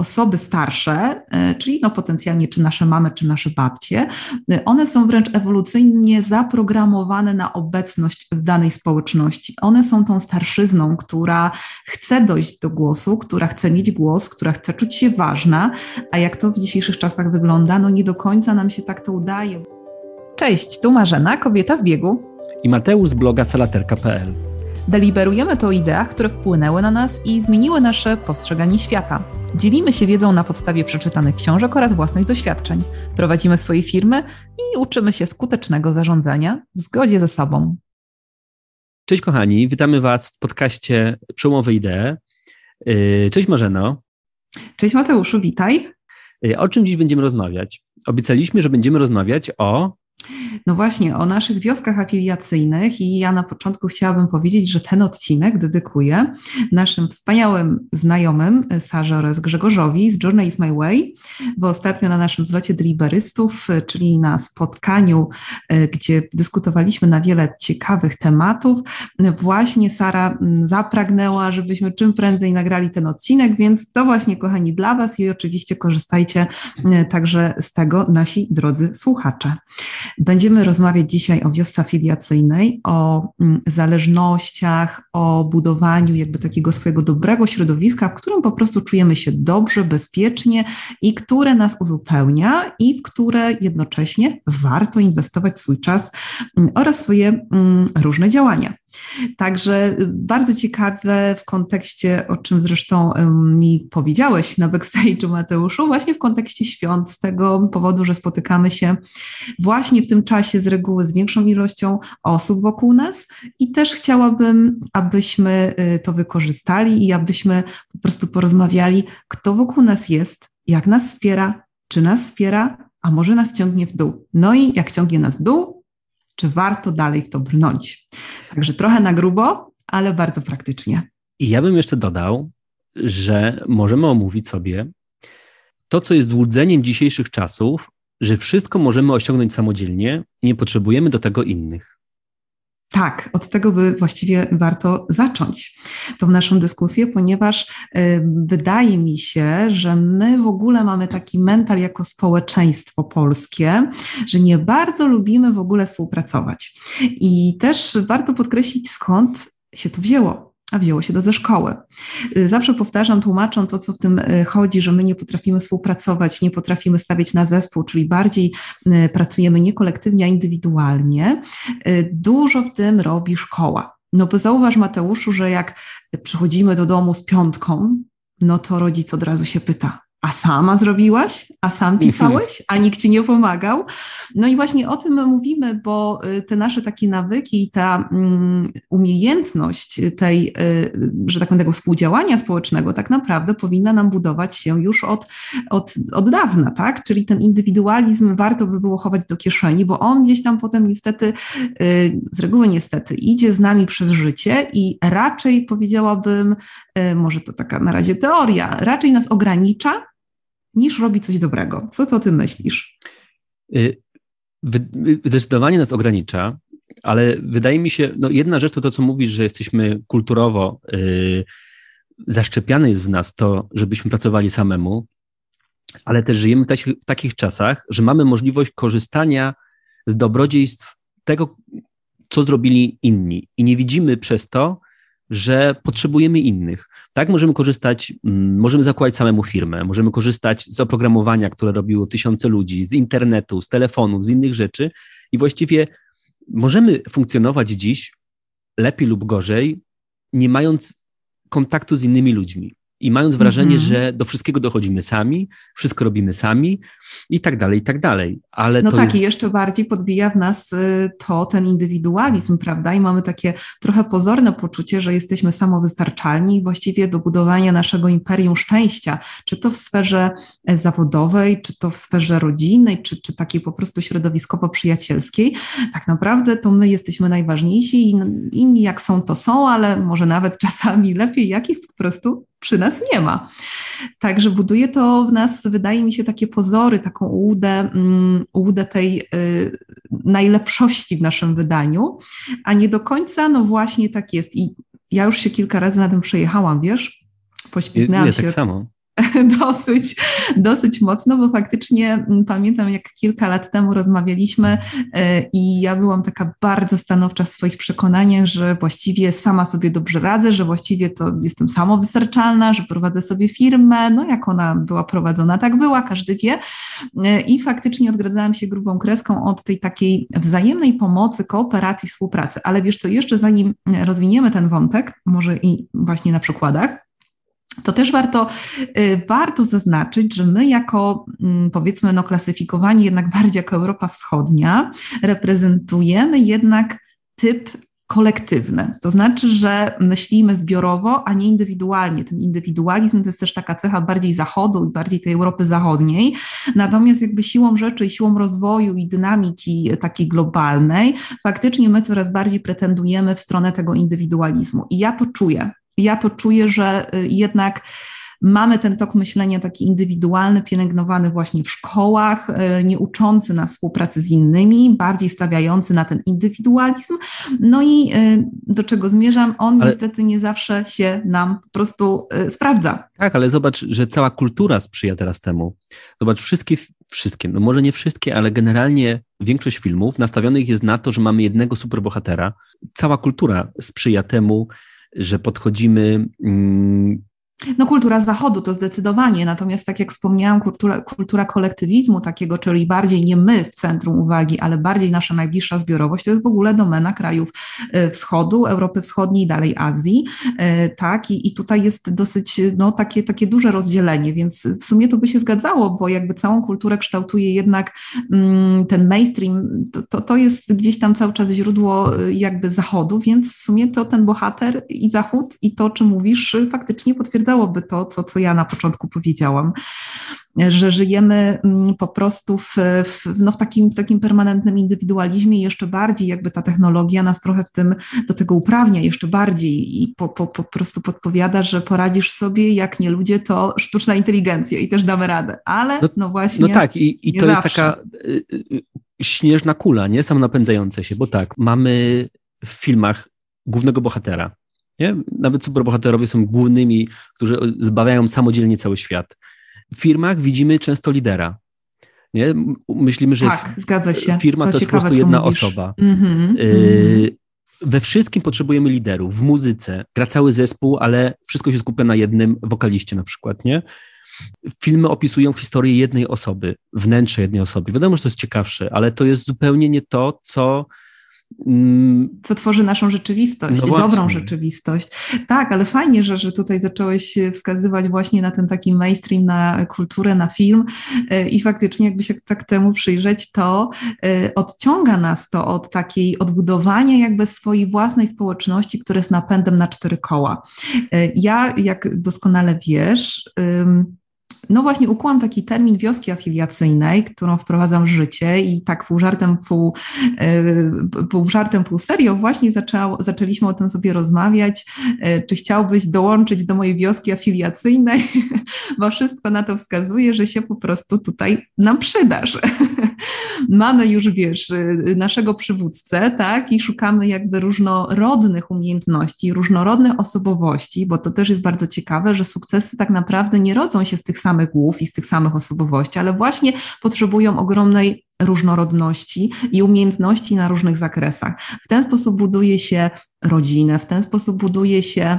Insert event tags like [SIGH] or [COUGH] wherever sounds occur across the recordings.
osoby starsze, e, czyli no potencjalnie czy nasze mamy, czy nasze babcie, e, one są wręcz ewolucyjnie zaprogramowane na obecność w danej społeczności. One są tą starszyzną, która chce dojść do głosu, która chce mieć głos, która chce czuć się ważna, a jak to w dzisiejszych czasach wygląda, no nie do końca nam się tak to udaje. Cześć, tu Marzena, kobieta w biegu. I Mateusz z bloga salaterka.pl. Deliberujemy to o ideach, które wpłynęły na nas i zmieniły nasze postrzeganie świata. Dzielimy się wiedzą na podstawie przeczytanych książek oraz własnych doświadczeń. Prowadzimy swoje firmy i uczymy się skutecznego zarządzania w zgodzie ze sobą. Cześć kochani, witamy Was w podcaście Przełomowe Idee. Yy, cześć Marzeno. Cześć Mateuszu, witaj. Yy, o czym dziś będziemy rozmawiać? Obiecaliśmy, że będziemy rozmawiać o no właśnie, o naszych wioskach afiliacyjnych i ja na początku chciałabym powiedzieć, że ten odcinek dedykuję naszym wspaniałym znajomym Sarze oraz Grzegorzowi z Journey is My Way, bo ostatnio na naszym zlocie deliberystów, czyli na spotkaniu, e, gdzie dyskutowaliśmy na wiele ciekawych tematów, właśnie Sara zapragnęła, żebyśmy czym prędzej nagrali ten odcinek, więc to właśnie, kochani, dla Was i oczywiście korzystajcie e, także z tego nasi drodzy słuchacze. Będziemy rozmawiać dzisiaj o wiosce afiliacyjnej, o mm, zależnościach, o budowaniu jakby takiego swojego dobrego środowiska, w którym po prostu czujemy się dobrze, bezpiecznie i które nas uzupełnia i w które jednocześnie warto inwestować swój czas mm, oraz swoje mm, różne działania. Także y, bardzo ciekawe w kontekście, o czym zresztą mi powiedziałeś na backstage'u Mateuszu, właśnie w kontekście świąt, z tego powodu, że spotykamy się właśnie w tym czasie z reguły z większą ilością osób wokół nas i też chciałabym, abyśmy y, to wykorzystali i abyśmy po prostu porozmawiali, kto wokół nas jest, jak nas wspiera, czy nas wspiera, a może nas ciągnie w dół. No i jak ciągnie nas w dół, czy warto dalej w to brnąć. Także trochę na grubo, ale bardzo praktycznie. I ja bym jeszcze dodał, że możemy omówić sobie to, co jest złudzeniem dzisiejszych czasów, że wszystko możemy osiągnąć samodzielnie i nie potrzebujemy do tego innych. Tak, od tego by właściwie warto zacząć tą naszą dyskusję, ponieważ y, wydaje mi się, że my w ogóle mamy taki mental jako społeczeństwo polskie, że nie bardzo lubimy w ogóle współpracować. I też warto podkreślić, skąd się to wzięło a wzięło się to ze szkoły. Y, zawsze powtarzam, tłumacząc o co w tym y, chodzi, że my nie potrafimy współpracować, nie potrafimy stawiać na zespół, czyli bardziej y, pracujemy nie kolektywnie, a indywidualnie. Dużo w tym robi szkoła. No bo zauważ Mateuszu, że jak przychodzimy do domu z piątką, no to rodzic od razu się pyta, a sama zrobiłaś, a sam pisałeś, a nikt ci nie pomagał. No i właśnie o tym mówimy, bo y, te nasze takie nawyki i ta mm, umiejętność tej, y, że tak powiem, tego współdziałania społecznego tak naprawdę powinna nam budować się już od, od, od dawna, tak? Czyli ten indywidualizm warto by było chować do kieszeni, bo on gdzieś tam potem niestety, y, z reguły niestety, idzie z nami przez życie i raczej powiedziałabym, może to taka na razie teoria, raczej nas ogranicza, niż robi coś dobrego. Co ty o tym myślisz? Y, zdecydowanie nas ogranicza, ale wydaje mi się, no jedna rzecz to to, co mówisz, że jesteśmy kulturowo yy, zaszczepiane jest w nas to, żebyśmy pracowali samemu, ale też żyjemy w, w takich czasach, że mamy możliwość korzystania z dobrodziejstw tego, co zrobili inni i nie widzimy przez to, że potrzebujemy innych. Tak, możemy korzystać, mm, możemy zakładać samemu firmę, możemy korzystać z oprogramowania, które robiło tysiące ludzi, z internetu, z telefonów, z innych rzeczy i właściwie możemy funkcjonować dziś lepiej lub gorzej, nie mając kontaktu z innymi ludźmi i mając wrażenie, mm -hmm. że do wszystkiego dochodzimy sami, wszystko robimy sami i tak dalej, i tak dalej. Ale no tak, jest... i jeszcze bardziej podbija w nas y, to ten indywidualizm, prawda? I mamy takie trochę pozorne poczucie, że jesteśmy samowystarczalni i właściwie do budowania naszego imperium szczęścia, czy to w sferze e, zawodowej, czy to w sferze rodzinnej, czy, czy takiej po prostu środowiskowo-przyjacielskiej, tak naprawdę to my jesteśmy najważniejsi i inni jak są, to są, ale może nawet [LAUGHS] czasami lepiej, jakich po prostu przy nas nie ma. Także buduje to w nas, wydaje mi się, takie pozory, taką ułudę, um, ułudę tej y, najlepszości w naszym wydaniu, a nie do końca, no właśnie tak jest. I ja już się kilka razy na tym przejechałam, wiesz? Poślizgnęłam się. tak samo. [LAUGHS] dosyć, dosyć mocno, bo faktycznie mm, pamiętam, jak kilka lat temu rozmawialiśmy e, i ja byłam taka bardzo stanowcza w swoich przekonaniach, że właściwie sama sobie dobrze radzę, że właściwie to jestem samowystarczalna, że prowadzę sobie firmę, no jak ona była prowadzona, tak była, każdy wie. E, I faktycznie odgradzałam się grubą kreską od tej takiej wzajemnej pomocy, kooperacji, współpracy. Ale wiesz co, jeszcze zanim rozwiniemy ten wątek, może i właśnie na przykładach, to też warto, y, warto zaznaczyć, że my jako mm, powiedzmy no klasyfikowani jednak bardziej jako Europa Wschodnia reprezentujemy jednak typ kolektywny. To znaczy, że myślimy zbiorowo, a nie indywidualnie. Ten indywidualizm to jest też taka cecha bardziej Zachodu i bardziej tej Europy Zachodniej. Natomiast jakby siłą rzeczy i siłą rozwoju i dynamiki takiej globalnej, faktycznie my coraz bardziej pretendujemy w stronę tego indywidualizmu. I ja to czuję ja to czuję, że y, jednak mamy ten tok myślenia taki indywidualny, pielęgnowany właśnie w szkołach, y, nie uczący na współpracy z innymi, bardziej stawiający na ten indywidualizm. No i y, do czego zmierzam, on ale... niestety nie zawsze się nam po prostu sprawdza. Tak, ale zobacz, że cała kultura sprzyja teraz temu. Zobacz, wszystkie, wszystkie, no może nie wszystkie, ale generalnie większość filmów nastawionych jest na to, że mamy jednego superbohatera. Cała kultura sprzyja temu, że podchodzimy mm, no kultura zachodu to zdecydowanie, natomiast tak jak wspomniałam, kultura, kultura kolektywizmu takiego, czyli bardziej nie my w centrum uwagi, ale bardziej nasza najbliższa zbiorowość, to jest w ogóle domena krajów e, wschodu, Europy Wschodniej i dalej Azji, e, tak, i, i tutaj jest dosyć, no takie, takie duże rozdzielenie, więc w sumie to by się zgadzało, bo jakby całą kulturę kształtuje jednak mm, ten mainstream, to, to, to jest gdzieś tam cały czas źródło e, jakby zachodu, więc w sumie to ten bohater i zachód i to, o czym mówisz, faktycznie potwierdza potwierdzałoby to, co, co ja na początku powiedziałam, że żyjemy mm, po prostu w, w, no w takim, takim permanentnym indywidualizmie i jeszcze bardziej jakby ta technologia nas trochę w tym, do tego uprawnia jeszcze bardziej i po, po, po prostu podpowiada, że poradzisz sobie, jak nie ludzie, to sztuczna inteligencja i też damy radę, ale no, no właśnie No tak i, i to zawsze. jest taka y, y, śnieżna kula, nie? Samonapędzająca się, bo tak, mamy w filmach głównego bohatera, nie? Nawet superbohaterowie są głównymi, którzy zbawiają samodzielnie cały świat. W firmach widzimy często lidera. Nie? Myślimy, że tak, zgadza się. firma to, to jest po prostu jedna mówisz. osoba. Mm-hmm, we wszystkim potrzebujemy liderów. W muzyce gra cały zespół, ale wszystko się skupia na jednym wokaliście na przykład, nie? Filmy opisują historię jednej osoby, wnętrze jednej osoby. Wiadomo, że to jest ciekawsze, ale to jest zupełnie nie to, co co tworzy naszą rzeczywistość, no dobrą rzeczywistość. Tak, ale fajnie, że, że tutaj zacząłeś wskazywać właśnie na ten taki mainstream, na kulturę, na film e, i faktycznie jakby się tak temu przyjrzeć, to e, odciąga nas to od takiej odbudowania jakby swojej własnej społeczności, która jest napędem na cztery koła. E, ja, jak doskonale wiesz, no właśnie ukułam taki termin wioski afiliacyjnej, którą wprowadzam w życie i tak pół żartem, pół, e, pół żartem, pół serio właśnie zaczęło, zaczęliśmy o tym sobie rozmawiać, e, czy chciałbyś dołączyć do mojej wioski afiliacyjnej, [LAUGHS] bo wszystko na to wskazuje, że się po prostu tutaj nam przydasz. [LAUGHS] Mamy już, wiesz, naszego przywódcę, tak, i szukamy jakby różnorodnych umiejętności, różnorodnych osobowości, bo to też jest bardzo ciekawe, że sukcesy tak naprawdę nie rodzą się z tych samych samych głów i z tych samych osobowości, ale właśnie potrzebują ogromnej różnorodności i umiejętności na różnych zakresach. W ten sposób buduje się rodzinę, w ten sposób buduje się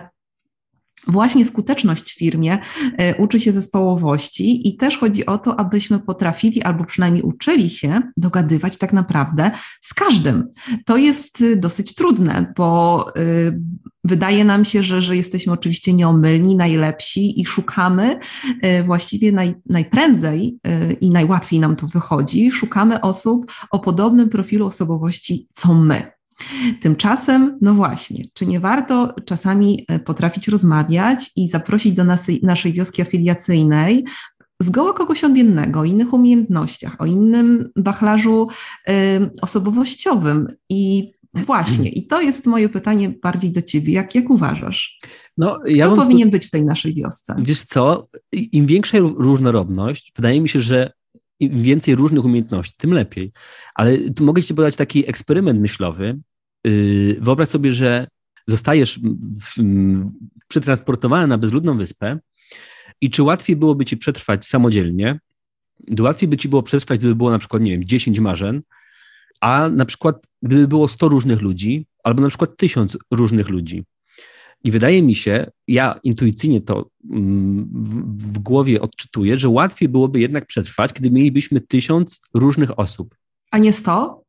Właśnie skuteczność w firmie e, uczy się zespołowości i też chodzi o to, abyśmy potrafili albo przynajmniej uczyli się dogadywać tak naprawdę z każdym. To jest y, dosyć trudne, bo y, wydaje nam się, że, że jesteśmy oczywiście nieomylni, najlepsi i szukamy właściwie naj, najprędzej i najłatwiej nam to wychodzi, szukamy osób o podobnym profilu osobowości co my. Tymczasem, no właśnie, czy nie warto czasami e, potrafić rozmawiać i zaprosić do naszej, naszej wioski afiliacyjnej zgoła kogoś odmiennego, o innych umiejętnościach, o innym wachlarzu y, osobowościowym i Właśnie, i to jest moje pytanie bardziej do ciebie. Jak, jak uważasz? No, ja Kto powinien tu... być w tej naszej wiosce? Wiesz co, im większa różnorodność, wydaje mi się, że im więcej różnych umiejętności, tym lepiej. Ale tu mogę ci podać taki eksperyment myślowy, wyobraź sobie, że zostajesz przetransportowany na bezludną wyspę I czy łatwiej byłoby ci przetrwać samodzielnie? Łatwiej by ci było przetrwać, gdyby było na przykład, nie wiem, 10 marzeń, a na przykład gdyby było 100 różnych ludzi, albo na przykład 1000 różnych ludzi. I wydaje mi się, ja intuicyjnie to mm, w, w, głowie odczytuję, że łatwiej byłoby jednak przetrwać, gdy mielibyśmy tysiąc różnych osób. A nie sto?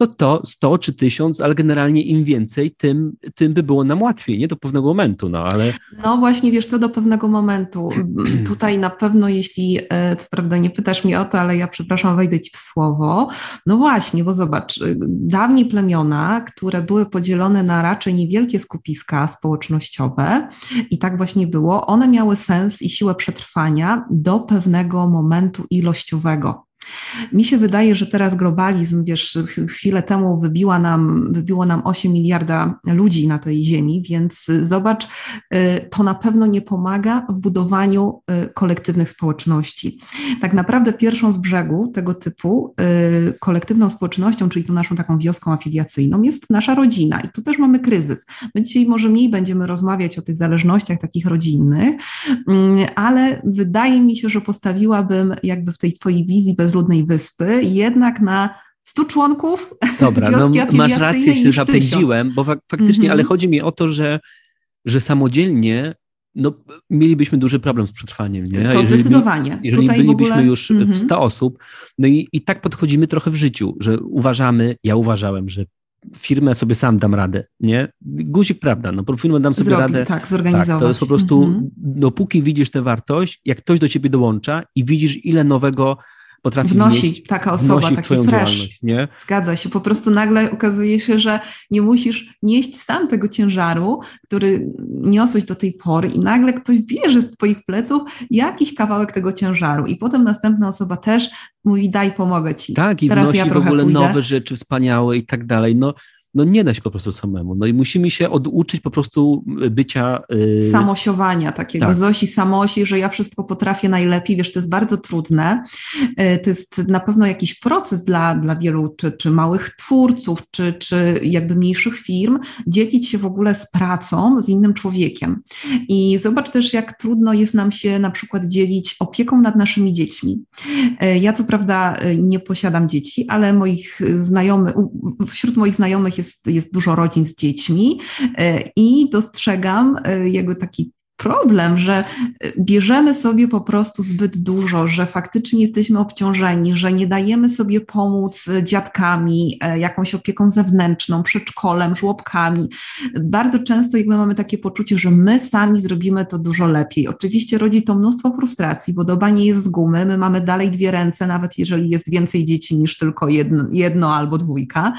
No to 100 czy 1000, ale generalnie im więcej, tym, tym by było nam łatwiej, nie do pewnego momentu, no ale... No właśnie, wiesz co, do pewnego momentu. [CLEARS THROAT] Tutaj na pewno, jeśli, e, co prawda nie pytasz mnie o to, ale ja przepraszam, wejdę Ci w słowo. No właśnie, bo zobacz, e, dawniej plemiona, które były podzielone na raczej niewielkie skupiska społecznościowe i tak właśnie było, one miały sens i siłę przetrwania do pewnego momentu ilościowego. Mi się wydaje, że teraz globalizm, wiesz, chwilę temu wybiła nam, wybiło nam 8 miliarda ludzi na tej ziemi, więc zobacz, y, to na pewno nie pomaga w budowaniu y, kolektywnych społeczności. Tak naprawdę pierwszą z brzegu tego typu y, kolektywną społecznością, czyli tą naszą taką wioską afiliacyjną jest nasza rodzina i tu też mamy kryzys. My dzisiaj może mniej będziemy rozmawiać o tych zależnościach takich rodzinnych, mm, ale wydaje mi się, że postawiłabym jakby w tej twojej wizji bez bezludnej wyspy, jednak na 100 członków. Dobra, no masz rację, się zapędziłem, bo fak faktycznie, mm -hmm. ale chodzi mi o to, że, że samodzielnie no, mielibyśmy duży problem z przetrwaniem. Nie? To jeżeli zdecydowanie. Jeżeli Tutaj bylibyśmy ogóle... już mm -hmm. w 100 mhm. osób, no i, i tak podchodzimy trochę w życiu, że uważamy, ja uważałem, że firmę sobie sam dam radę, nie? Guzik, prawda, no firmę dam sobie Zrobi, radę. Tak, zorganizować. Tak, to jest po prostu, -hmm. dopóki widzisz tę wartość, jak ktoś do ciebie dołącza i widzisz, ile nowego potrafi wnosi taka osoba, wnosi taki fresh. Nie? Zgadza się. Po prostu nagle okazuje się, że nie musisz nieść sam tego ciężaru, który niosłeś do tej pory i nagle ktoś bierze z twoich pleców jakiś kawałek tego ciężaru i potem następna osoba też mówi daj, pomogę ci. Tak, i Teraz wnosi ja w ogóle pójdę. nowe rzeczy wspaniałe i tak dalej. No, no nie da się po prostu samemu. No i musimy się oduczyć po prostu bycia... Yy... Samosiowania takiego, tak. Zosi samosi, że ja wszystko potrafię najlepiej. Wiesz, to jest bardzo trudne. Yy, to jest na pewno jakiś proces dla, dla wielu, czy, czy małych twórców, czy, czy jakby mniejszych firm, dzielić się w ogóle z pracą z innym człowiekiem. I zobacz też, jak trudno jest nam się na przykład dzielić opieką nad naszymi dziećmi. Yy, ja co prawda yy, nie posiadam dzieci, ale moich znajomych, wśród moich znajomych jest, jest dużo rodzin z dziećmi e, i dostrzegam e, jego taki problem, że e, bierzemy sobie po prostu zbyt dużo, że faktycznie jesteśmy obciążeni, że nie dajemy sobie pomóc dziadkami, e, jakąś opieką zewnętrzną, przedszkolem, żłobkami. Bardzo często jakby mamy takie poczucie, że my sami zrobimy to dużo lepiej. Oczywiście rodzi to mnóstwo frustracji, bo doba nie jest z gumy, my mamy dalej dwie ręce, nawet jeżeli jest więcej dzieci niż tylko jedno, jedno albo dwójka.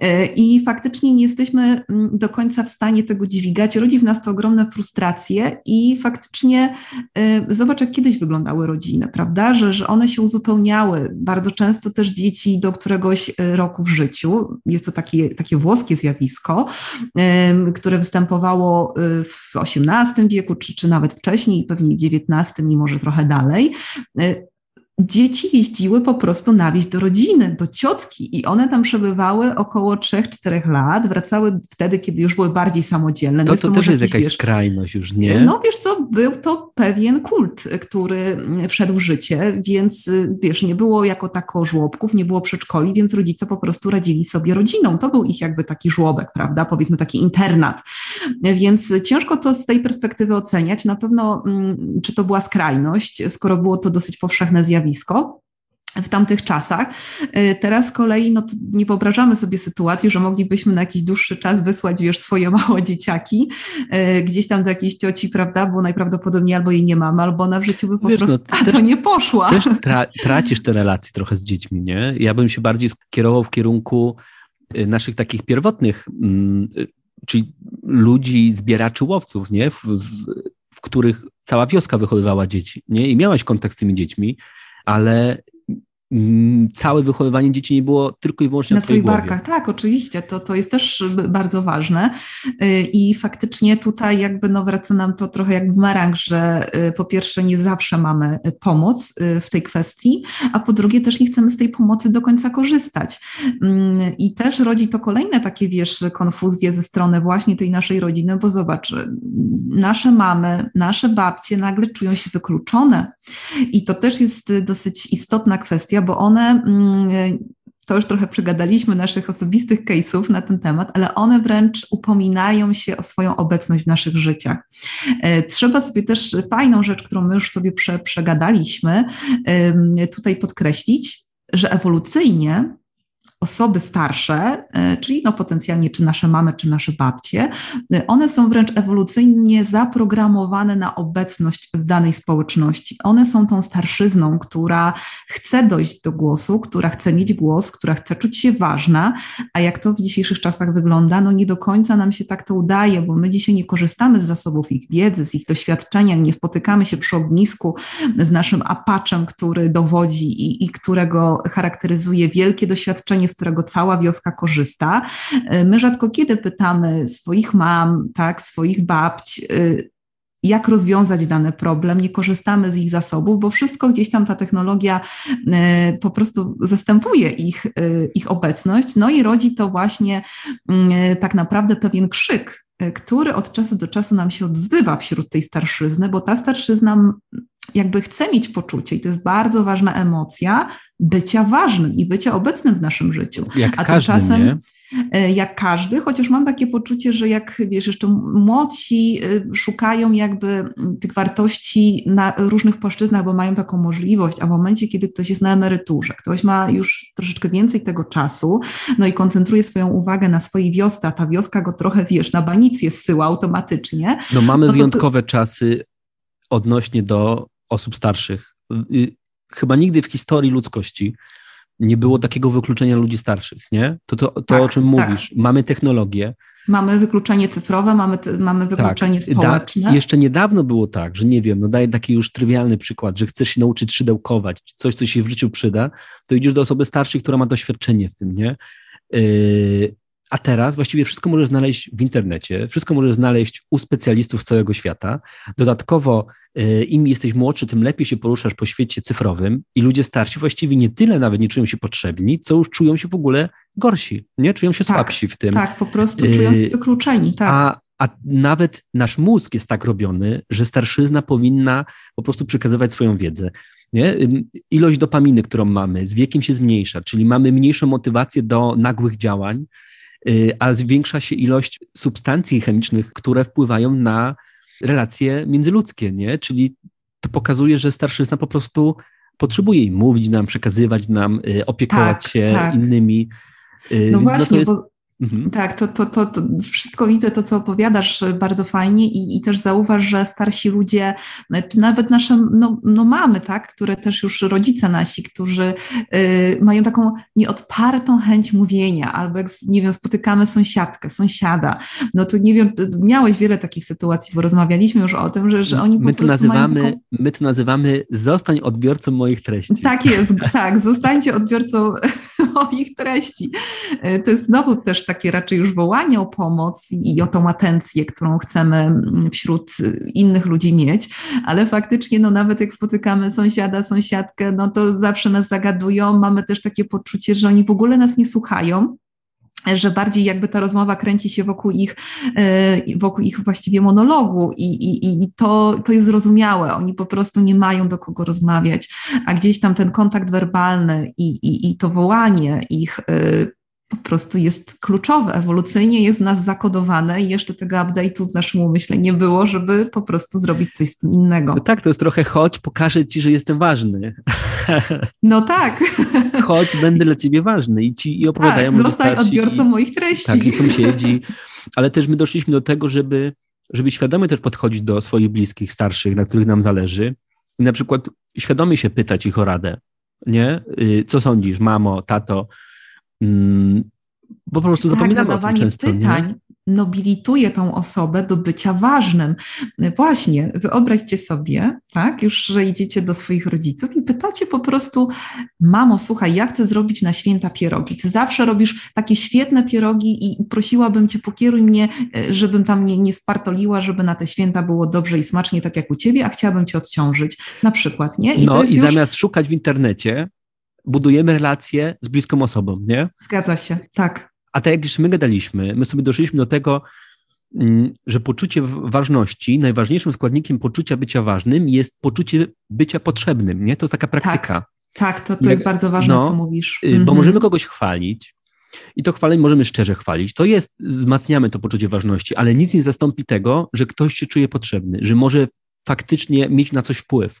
E, I faktycznie nie jesteśmy mm, do końca w stanie tego dźwigać. Rodzi w nas to ogromne frustracje i faktycznie y, zobacz, jak kiedyś wyglądały rodziny, prawda? Że, że one się uzupełniały. Bardzo często też dzieci do któregoś y, roku w życiu, jest to takie, takie włoskie zjawisko, które występowało y, w XVIII wieku, czy, czy nawet wcześniej, pewnie w XIX i może trochę dalej dzieci jeździły po prostu na wieś do rodziny, do ciotki i one tam przebywały około 3-4 lat, wracały wtedy, kiedy już były bardziej samodzielne. No, to, to, to też jest jakaś wiesz, skrajność już, nie? No wiesz co, był to pewien kult, który wszedł w życie, więc wiesz, nie było jako tako żłobków, nie było przedszkoli, więc rodzice po prostu radzili sobie rodziną. To był ich jakby taki żłobek, prawda, powiedzmy taki internat. Więc ciężko to z tej perspektywy oceniać. Na pewno, mm, czy to była skrajność, skoro było to dosyć powszechne zjawisko, zjawisko w tamtych czasach. Y, teraz z kolei no, nie wyobrażamy sobie sytuacji, że moglibyśmy na jakiś dłuższy czas wysłać, wiesz, swoje [LAUGHS] małe dzieciaki y, gdzieś tam do jakiejś cioci, prawda, bo najprawdopodobniej albo jej nie mamy, albo ona w życiu by po wiesz, prostu [LAUGHS] no, też, to nie poszła. Też tra tracisz te relacje trochę z dziećmi, nie? Ja bym się bardziej skierował w kierunku y, naszych takich pierwotnych, mm, czyli ludzi, zbieraczy łowców, nie? W, w, w których cała wioska wychowywała dzieci, nie? I miałaś kontakt z tymi dziećmi, ale Mm, całe wychowywanie dzieci nie było tylko i wyłącznie na Twoich barkach. Tak, oczywiście, to, to jest też bardzo ważne y, i faktycznie tutaj jakby no wraca nam to trochę jak bumerang, że y, po pierwsze nie zawsze mamy y, pomoc w tej kwestii, a po drugie też nie chcemy z tej pomocy do końca korzystać. Mm, I też rodzi to kolejne takie, wiesz, konfuzje ze strony właśnie tej naszej rodziny, bo zobacz, nasze mamy, nasze babcie nagle czują się wykluczone i to też jest dosyć istotna kwestia, bo one mm, to już trochę przegadaliśmy naszych osobistych case'ów na ten temat, ale one wręcz upominają się o swoją obecność w naszych życiach. E, trzeba sobie też fajną rzecz, którą my już sobie prze, przegadaliśmy, tutaj podkreślić, że ewolucyjnie osoby starsze, e, czyli no potencjalnie czy nasze mamy, czy nasze babcie, e, one są wręcz ewolucyjnie zaprogramowane na obecność w danej społeczności. One są tą starszyzną, która chce dojść do głosu, która chce mieć głos, która chce czuć się ważna, a jak to w dzisiejszych czasach wygląda, no nie do końca nam się tak to udaje, bo my dzisiaj nie korzystamy z zasobów ich wiedzy, z ich doświadczenia, nie spotykamy się przy ognisku z naszym apaczem, który dowodzi i, i którego charakteryzuje wielkie doświadczenie z którego cała wioska korzysta. E, my rzadko kiedy pytamy swoich mam, tak, swoich babć, e, jak rozwiązać dany problem, nie korzystamy z ich zasobów, bo wszystko gdzieś tam ta technologia e, po prostu zastępuje ich, ich obecność, no i rodzi to właśnie mm, tak naprawdę pewien krzyk, który od czasu do czasu nam się odzywa wśród tej starszyzny, bo ta starszyzna jakby chce mieć poczucie, i to jest bardzo ważna emocja, bycia ważnym i bycia obecnym w naszym życiu. Jak A każdy, tymczasem, nie? E, jak każdy, chociaż mam takie poczucie, że jak wiesz, jeszcze młodzi e, szukają jakby tych wartości na różnych płaszczyznach, bo mają taką możliwość, a w momencie, kiedy ktoś jest na emeryturze, ktoś ma już troszeczkę więcej tego czasu, no i koncentruje swoją uwagę na swojej wiosce, a ta wioska go trochę, wiesz, na banicję zsyła automatycznie. No mamy no wyjątkowe to... czasy odnośnie do osób starszych. Y, chyba nigdy w historii ludzkości nie było takiego wykluczenia ludzi starszych, nie? To, to, to tak, o czym tak. mówisz. Mamy technologię. Mamy wykluczenie cyfrowe, mamy, mamy wykluczenie tak. społeczne. Da, jeszcze niedawno było tak, że nie wiem, no daję taki już trywialny przykład, że chcesz się nauczyć szydełkować, coś, co się w życiu przyda, to idziesz do osoby starszej, która ma doświadczenie w tym, nie? Yy, a teraz właściwie wszystko możesz znaleźć w internecie, wszystko możesz znaleźć u specjalistów z całego świata. Dodatkowo, y, im jesteś młodszy, tym lepiej się poruszasz po świecie cyfrowym i ludzie starsi właściwie nie tyle nawet nie czują się potrzebni, co już czują się w ogóle gorsi, nie? Czują się tak, słabsi w tym. Tak, po prostu czują się y, wykluczeni, tak. A, a nawet nasz mózg jest tak robiony, że starszyzna powinna po prostu przekazywać swoją wiedzę. Nie? Ilość dopaminy, którą mamy, z wiekiem się zmniejsza, czyli mamy mniejszą motywację do nagłych działań, a zwiększa się ilość substancji chemicznych, które wpływają na relacje międzyludzkie, nie? Czyli to pokazuje, że starszyzna po prostu potrzebuje im mówić nam, przekazywać nam, y, opiekować tak, się tak. innymi. Y, no Więc właśnie, no jest... bo Mhm. Tak, to, to, to, to, wszystko widzę, to co opowiadasz bardzo fajnie i, i też zauważ, że starsi ludzie, czy nawet nasze no, no mamy, tak, które też już rodzice nasi, którzy y, mają taką nieodpartą chęć mówienia, albo jak, nie wiem, spotykamy sąsiadkę, sąsiada, no to nie wiem, miałeś wiele takich sytuacji, bo rozmawialiśmy już o tym, że, że oni my po to nazywamy, taką... My to nazywamy zostań odbiorcą moich treści. Tak jest, tak, zostańcie odbiorcą [LAUGHS] moich treści. Y, to jest znowu też takie raczej już wołanie o pomoc i o tą atencję, którą chcemy mm, wśród innych ludzi mieć, ale faktycznie no nawet jak spotykamy sąsiada, sąsiadkę, no to zawsze nas zagadują, mamy też takie poczucie, że oni w ogóle nas nie słuchają, że bardziej jakby ta rozmowa kręci się wokół ich, y, wokół ich właściwie monologu i, i, i to, to jest zrozumiałe. Oni po prostu nie mają do kogo rozmawiać, a gdzieś tam ten kontakt werbalny i, i, i to wołanie ich y, po prostu jest kluczowe, ewolucyjnie jest w nas zakodowane i jeszcze tego update'u w naszym umyśle nie było, żeby po prostu zrobić coś z tym innego. No tak, to jest trochę chodź, pokażę ci, że jestem ważny. [LAUGHS] No tak. [LAUGHS] Chodź, będę dla ciebie ważny i ci i opowiadają tak, zostań odbiorcą i, moich treści. Tak, i sąsiedzi, [LAUGHS] ale też my doszliśmy do tego, żeby, żeby świadomie też podchodzić do swoich bliskich, starszych, na których nam zależy i na przykład świadomie się pytać ich o radę, nie? Y, co sądzisz, mamo, tato, bo po prostu tak, zapominamy o tym często. pytań, nie? nobilituje tą osobę do bycia ważnym. Właśnie, wyobraźcie sobie, tak, już, że idziecie do swoich rodziców i pytacie po prostu, mamo, słuchaj, ja chcę zrobić na święta pierogi. Ty zawsze robisz takie świetne pierogi i prosiłabym cię, pokieruj mnie, e, żebym tam nie, nie spartoliła, żeby na te święta było dobrze i smacznie, tak jak u ciebie, a chciałabym cię odciążyć, na przykład, nie? I no i już... zamiast szukać w internecie, budujemy relacje z bliską osobą, nie? Zgadza się, tak. A tak jak już my gadaliśmy, my sobie doszliśmy do tego, mm, że poczucie ważności, najważniejszym składnikiem poczucia bycia ważnym jest poczucie bycia potrzebnym, nie? To jest taka praktyka. Tak, tak to, to jest bardzo ważne, no, co mówisz. Y, bo mhm. możemy kogoś chwalić i to chwalenie możemy szczerze chwalić. To jest, wzmacniamy to poczucie ważności, ale nic nie zastąpi tego, że ktoś się czuje potrzebny, że może faktycznie mieć na coś wpływ.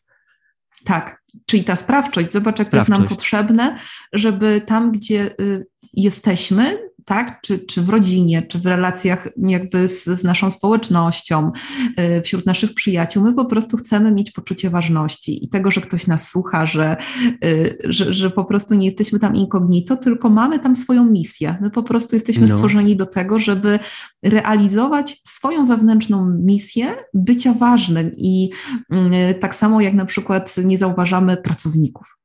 Tak, czyli ta sprawczość. Zobacz, jak sprawczość. to jest nam potrzebne, żeby tam, gdzie y, jesteśmy, tak? Czy, czy w rodzinie, czy w relacjach jakby z, z naszą społecznością, y, wśród naszych przyjaciół. My po prostu chcemy mieć poczucie ważności i tego, że ktoś nas słucha, że, y, że, że po prostu nie jesteśmy tam incognito, tylko mamy tam swoją misję. My po prostu jesteśmy no. stworzeni do tego, żeby realizować swoją wewnętrzną misję bycia ważnym i y, tak samo jak na przykład nie zauważamy pracowników.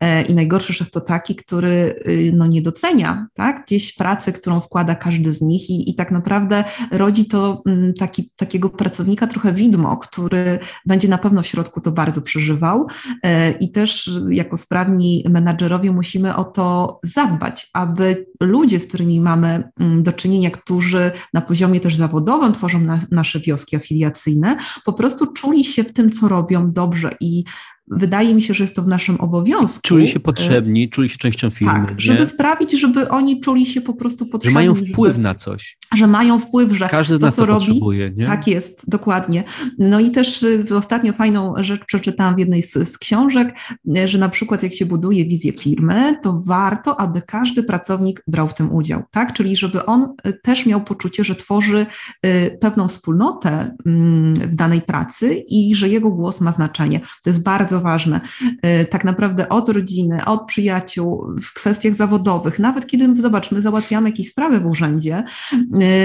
E, I najgorszy szef to taki, który y, no, nie docenia tak? gdzieś pracę, którą wkłada każdy z nich, i, i tak naprawdę rodzi to mm, taki, takiego pracownika trochę widmo, który będzie na pewno w środku to bardzo przeżywał. E, I też jako sprawni menadżerowie musimy o to zadbać, aby ludzie, z którymi mamy mm, do czynienia, którzy na poziomie też zawodowym tworzą na, nasze wioski afiliacyjne, po prostu czuli się w tym, co robią dobrze i wydaje mi się, że jest to w naszym obowiązku. Czuli się potrzebni, czuli się częścią firmy. Tak, żeby nie? sprawić, żeby oni czuli się po prostu potrzebni. Że mają wpływ żeby, na coś. Że mają wpływ, że Każdy z to, nas co to robi, nie? tak jest, dokładnie. No i też y, ostatnio fajną rzecz przeczytałam w jednej z, z książek, y, że na przykład jak się buduje wizję firmy, to warto, aby każdy pracownik brał w tym udział, tak? Czyli żeby on y, też miał poczucie, że tworzy pewną wspólnotę mm, w danej pracy i że jego głos ma znaczenie. To jest bardzo ważne. Y, tak naprawdę od rodziny, od przyjaciół, w kwestiach zawodowych, nawet kiedy, zobaczmy, załatwiamy jakieś sprawy w urzędzie,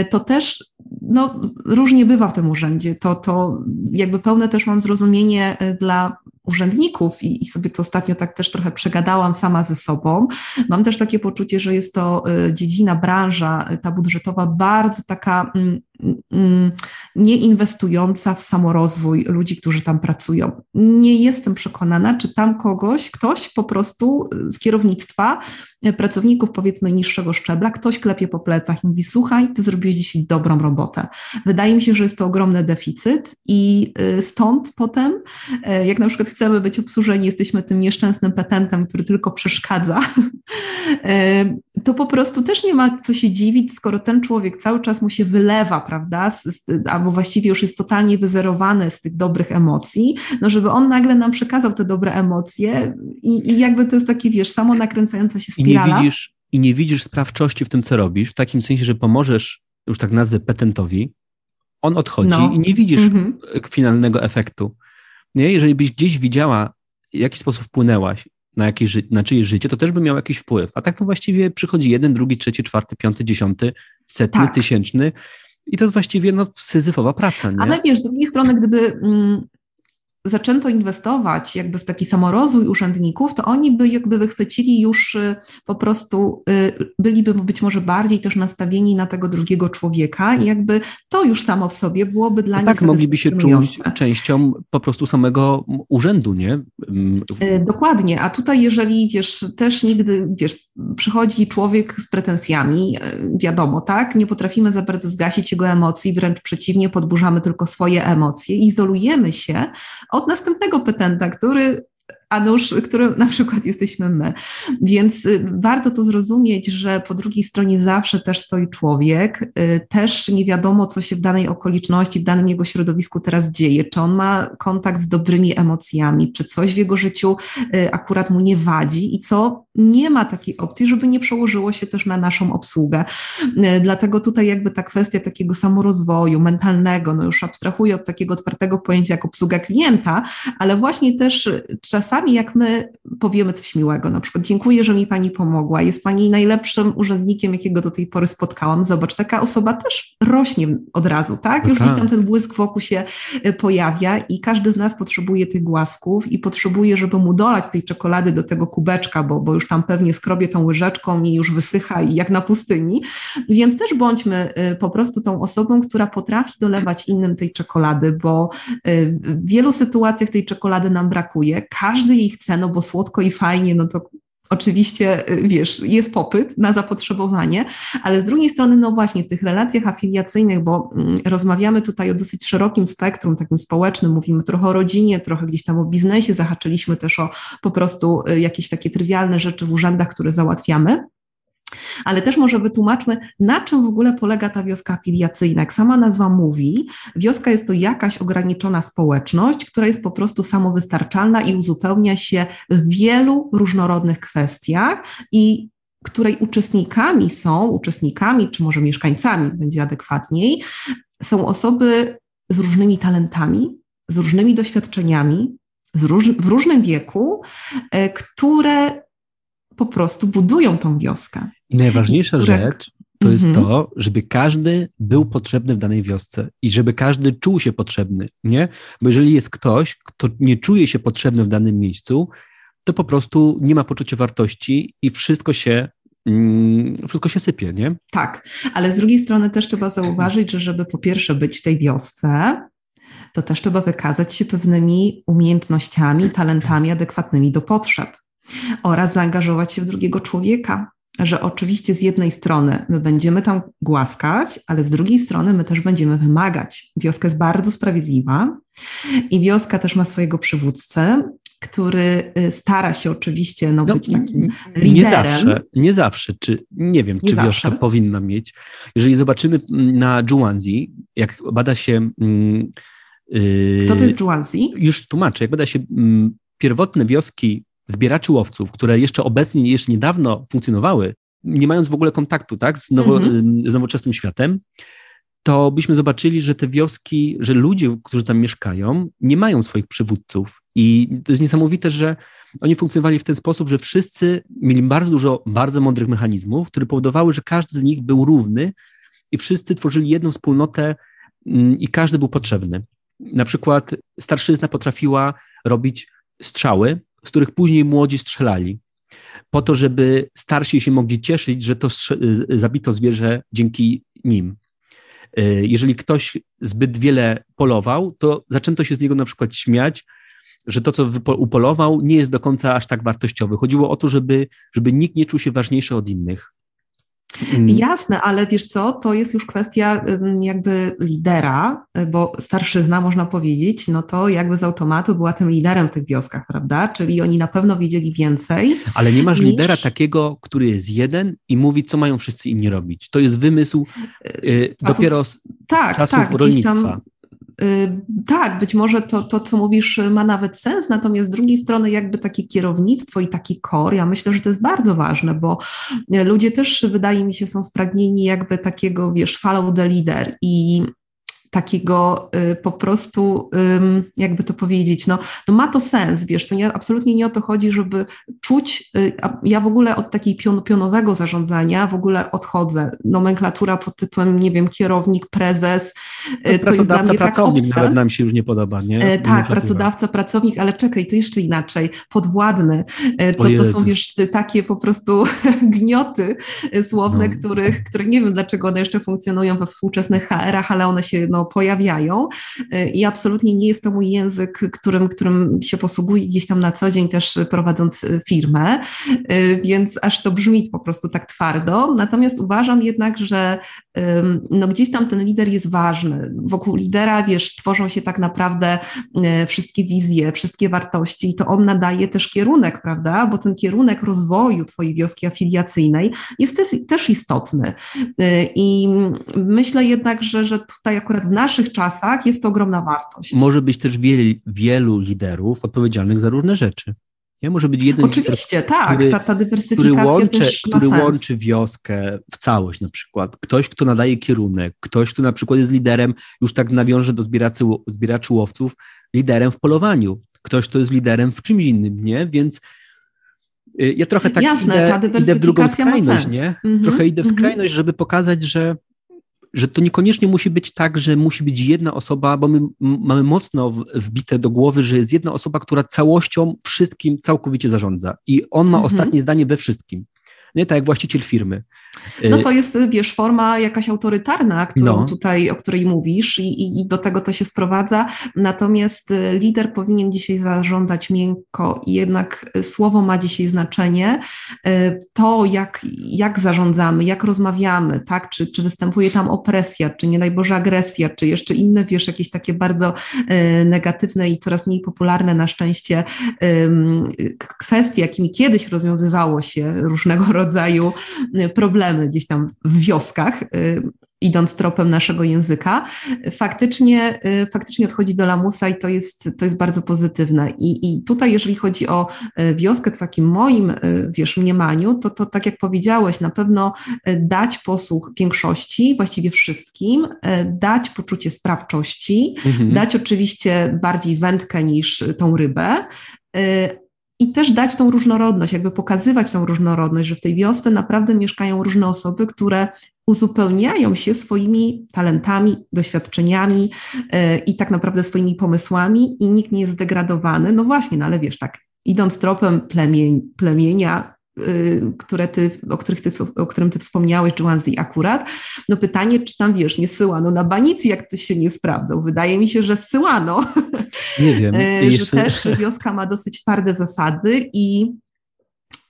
y, to też no, różnie bywa w tym urzędzie. To, to jakby pełne też mam zrozumienie y, dla urzędników i, i, sobie to ostatnio tak też trochę przegadałam sama ze sobą. Mam też takie poczucie, że jest to dziedzina, branża, ta budżetowa bardzo taka mm, Mm, nie inwestująca w samorozwój ludzi, którzy tam pracują. Nie jestem przekonana, czy tam kogoś, ktoś po prostu z kierownictwa, pracowników powiedzmy niższego szczebla, ktoś klepie po plecach i mówi: Słuchaj, ty zrobiłeś dzisiaj dobrą robotę. Wydaje mi się, że jest to ogromny deficyt i stąd potem, jak na przykład chcemy być obsłużeni, jesteśmy tym nieszczęsnym petentem, który tylko przeszkadza, [LAUGHS] to po prostu też nie ma co się dziwić, skoro ten człowiek cały czas mu się wylewa prawda, albo właściwie już jest totalnie wyzerowany z tych dobrych emocji, no żeby on nagle nam przekazał te dobre emocje i, i jakby to jest takie, wiesz, samo nakręcająca się spirala. I nie widzisz, i nie widzisz sprawczości w tym, co robisz, w takim sensie, że pomożesz, już tak nazwę, petentowi, on odchodzi no. i nie widzisz mhm. finalnego efektu. Nie? Jeżeli byś gdzieś widziała, w jaki sposób wpłynęłaś na, jakieś, na czyjeś życie, to też by miał jakiś wpływ. A tak to właściwie przychodzi jeden, drugi, trzeci, czwarty, piąty, dziesiąty, setny, tak. tysięczny i to jest właściwie no, syzyfowa praca. Nie? Ale wiesz, z drugiej strony, gdyby mm, zaczęto inwestować jakby w taki samorozwój urzędników, to oni by jakby wychwycili już y, po prostu, y, byliby być może bardziej też nastawieni na tego drugiego człowieka i jakby to już samo w sobie byłoby dla no nich Tak, mogliby się czuć częścią po prostu samego urzędu, nie? Y, dokładnie, a tutaj jeżeli, wiesz, też nigdy, wiesz, przychodzi człowiek z pretensjami, wiadomo, tak, nie potrafimy za bardzo zgasić jego emocji, wręcz przeciwnie, podburzamy tylko swoje emocje, izolujemy się od następnego petenta, który a nóż, którym na przykład jesteśmy my. Więc y, warto to zrozumieć, że po drugiej stronie zawsze też stoi człowiek, y, też nie wiadomo, co się w danej okoliczności, w danym jego środowisku teraz dzieje, czy on ma kontakt z dobrymi emocjami, czy coś w jego życiu y, akurat mu nie wadzi i co nie ma takiej opcji, żeby nie przełożyło się też na naszą obsługę. Dlatego tutaj jakby ta kwestia takiego samorozwoju mentalnego, no już abstrahuję od takiego otwartego pojęcia jak obsługa klienta, ale właśnie też czasami czasami jak my powiemy coś miłego, na przykład dziękuję, że mi pani pomogła, jest pani najlepszym urzędnikiem, jakiego do tej pory spotkałam. Zobacz, taka osoba też rośnie od razu, tak? Już gdzieś tam tak. ten błysk wokół się y, pojawia i każdy z nas potrzebuje tych głasków i potrzebuje, żeby mu dolać tej czekolady do tego kubeczka, bo, bo już tam pewnie skrobie tą łyżeczką i już wysycha i jak na pustyni. Więc też bądźmy y, po prostu tą osobą, która potrafi dolewać innym tej czekolady, bo w wielu sytuacjach tej czekolady nam brakuje. Każdy jej chce, no bo słodko i fajnie, no to Oczywiście, y, wiesz, jest popyt na zapotrzebowanie, ale z drugiej strony, no właśnie, w tych relacjach afiliacyjnych, bo mm, rozmawiamy tutaj o dosyć szerokim spektrum, takim społecznym, mówimy trochę o rodzinie, trochę gdzieś tam o biznesie, zahaczyliśmy też o po prostu y, jakieś takie trywialne rzeczy w urzędach, które załatwiamy. Ale też może wytłumaczmy, na czym w ogóle polega ta wioska afiliacyjna. Jak sama nazwa mówi, wioska jest to jakaś ograniczona społeczność, która jest po prostu samowystarczalna i uzupełnia się w wielu różnorodnych kwestiach i której uczestnikami są, uczestnikami, czy może mieszkańcami, będzie adekwatniej, są osoby z różnymi talentami, z różnymi doświadczeniami, z róż, w różnym wieku, e, które po prostu budują tą wioskę. I najważniejsza rzecz to jest mhm. to, żeby każdy był potrzebny w danej wiosce i żeby każdy czuł się potrzebny, nie? Bo jeżeli jest ktoś, kto nie czuje się potrzebny w danym miejscu, to po prostu nie ma poczucia wartości i wszystko się mm, wszystko się sypie, nie? Tak, ale z drugiej strony też trzeba zauważyć, że żeby po pierwsze być w tej wiosce, to też trzeba wykazać się pewnymi umiejętnościami, talentami adekwatnymi do potrzeb oraz zaangażować się w drugiego człowieka. Że oczywiście z jednej strony my będziemy tam głaskać, ale z drugiej strony my też będziemy wymagać. Wioska jest bardzo sprawiedliwa i wioska też ma swojego przywódcę, który y, stara się oczywiście no, no, być takim liderem. Nie zawsze, nie zawsze, czy nie wiem, nie czy zawsze. wioska powinna mieć. Jeżeli zobaczymy mm, na Juanzi, jak bada się... Yy, Kto to jest Juanzi? Już tłumaczę. Jak bada się yy, pierwotne wioski zbieraczy łowców, które jeszcze obecnie, jeszcze niedawno funkcjonowały, nie mając w ogóle kontaktu tak, z, nowo, mhm. z nowoczesnym światem, to byśmy zobaczyli, że te wioski, że ludzie, którzy tam mieszkają, nie mają swoich przywódców. I to jest niesamowite, że oni funkcjonowali w ten sposób, że wszyscy mieli bardzo dużo bardzo mądrych mechanizmów, które powodowały, że każdy z nich był równy i wszyscy tworzyli jedną wspólnotę i każdy był potrzebny. Na przykład starszyzna potrafiła robić strzały, z których później młodzi strzelali, po to, żeby starsi się mogli cieszyć, że to zabito zwierzę dzięki nim. E, jeżeli ktoś zbyt wiele polował, to zaczęto się z niego na przykład śmiać, że to, co upolował, nie jest do końca aż tak wartościowe. Chodziło o to, żeby, żeby nikt nie czuł się ważniejszy od innych. Mm. Jasne, ale wiesz co, to jest już kwestia jakby lidera, bo starszyzna można powiedzieć, no to jakby z automatu była tym liderem w tych wioskach, prawda? Czyli oni na pewno wiedzieli więcej. Ale nie masz niż... lidera takiego, który jest jeden i mówi, co mają wszyscy inni robić. To jest wymysł yy, dopiero z, tak, z czasów tak, rolnictwa. Tam tak, być może to, to, co mówisz, ma nawet sens, natomiast z drugiej strony, jakby takie kierownictwo i taki kor, ja myślę, że to jest bardzo ważne, bo ludzie też, wydaje mi się, są spragnieni jakby takiego, wiesz, follow the leader i takiego y, po prostu, jakby to powiedzieć, no, no ma to sens, wiesz, to nie, absolutnie nie o to chodzi, żeby czuć, y, ja w ogóle od takiej pion, pionowego zarządzania w ogóle odchodzę, nomenklatura pod tytułem, nie wiem, kierownik, prezes, no, to jest dla mnie tak pracownik tak nawet nam się już nie podoba, nie? E, tak, pracodawca, pracownik, ale czekaj, to jeszcze inaczej, podwładny, e, to, to są, wiesz, takie po prostu [LAUGHS] gnioty słowne, no. których, które nie wiem, dlaczego one jeszcze funkcjonują we współczesnych HR-ach, ale one się, no, pojawiają y, i absolutnie nie jest to mój język, którym, którym się posługuję gdzieś tam na co dzień też prowadząc y, firmę, y, więc aż to brzmi po prostu tak twardo. Natomiast uważam jednak, że no gdzieś tam ten lider jest ważny. Wokół lidera, wiesz, tworzą się tak naprawdę wszystkie wizje, wszystkie wartości i to on nadaje też kierunek, prawda? Bo ten kierunek rozwoju Twojej wioski afiliacyjnej jest też, też istotny. I myślę jednak, że, że tutaj akurat w naszych czasach jest to ogromna wartość. Może być też wielu, wielu liderów odpowiedzialnych za różne rzeczy. Nie? Może być jeden Oczywiście, tak, który, ta, ta dywersyfikacja który łączy, też który łączy wioskę w całość na przykład. Ktoś, kto nadaje kierunek, ktoś, kto na przykład jest liderem, już tak nawiąże do zbieraczy, zbieraczy łowców, liderem w polowaniu. ktoś, kto jest liderem w czymś innym, nie? Więc y, ja trochę tak Jasne, idę, idę w drugą skrajność, nie? Mm -hmm, trochę idę w mhm. skrajność, żeby pokazać, że że to niekoniecznie musi być tak, że musi być jedna osoba, bo my mamy mocno wbite do głowy, że jest jedna osoba, która całością, wszystkim całkowicie zarządza. I on ma mhm. ostatnie zdanie we wszystkim. Nie tak jak właściciel firmy. No to jest, wiesz, forma jakaś autorytarna, którą no. tutaj, o której mówisz i, i do tego to się sprowadza. Natomiast y, lider powinien dzisiaj zarządzać miękko i jednak y, słowo ma dzisiaj znaczenie. Y, to, jak, jak zarządzamy, jak rozmawiamy, tak, czy, czy występuje tam opresja, czy nie daj Boże agresja, czy jeszcze inne, wiesz, jakieś takie bardzo negatywne i coraz mniej popularne na szczęście kwestie, jakimi kiedyś rozwiązywało się różnego rodzaju problemy, gdzieś tam w wioskach, y, idąc tropem naszego języka, faktycznie, y, faktycznie odchodzi do lamusa i to jest, to jest bardzo pozytywne. I, I tutaj, jeżeli chodzi o y, wioskę w takim moim, wiesz, mniemaniu, to, to tak jak powiedziałeś, na pewno dać posłuch większości, właściwie wszystkim, dać poczucie sprawczości, mhm. dać oczywiście bardziej wędkę niż tą rybę, i też dać tą różnorodność, jakby pokazywać tą różnorodność, że w tej wiosce naprawdę mieszkają różne osoby, które uzupełniają się swoimi talentami, doświadczeniami yy, i tak naprawdę swoimi pomysłami i nikt nie jest zdegradowany. No właśnie, no ale wiesz, tak, idąc tropem plemień, plemienia, które ty, o, których ty, o którym ty wspomniałeś, Joanzi akurat, no pytanie, czy tam, wiesz, nie syłano na banicy, jak to się nie sprawdzał. Wydaje mi się, że syłano. Nie wiem. [LAUGHS] Y, że też wioska ma dosyć twarde zasady i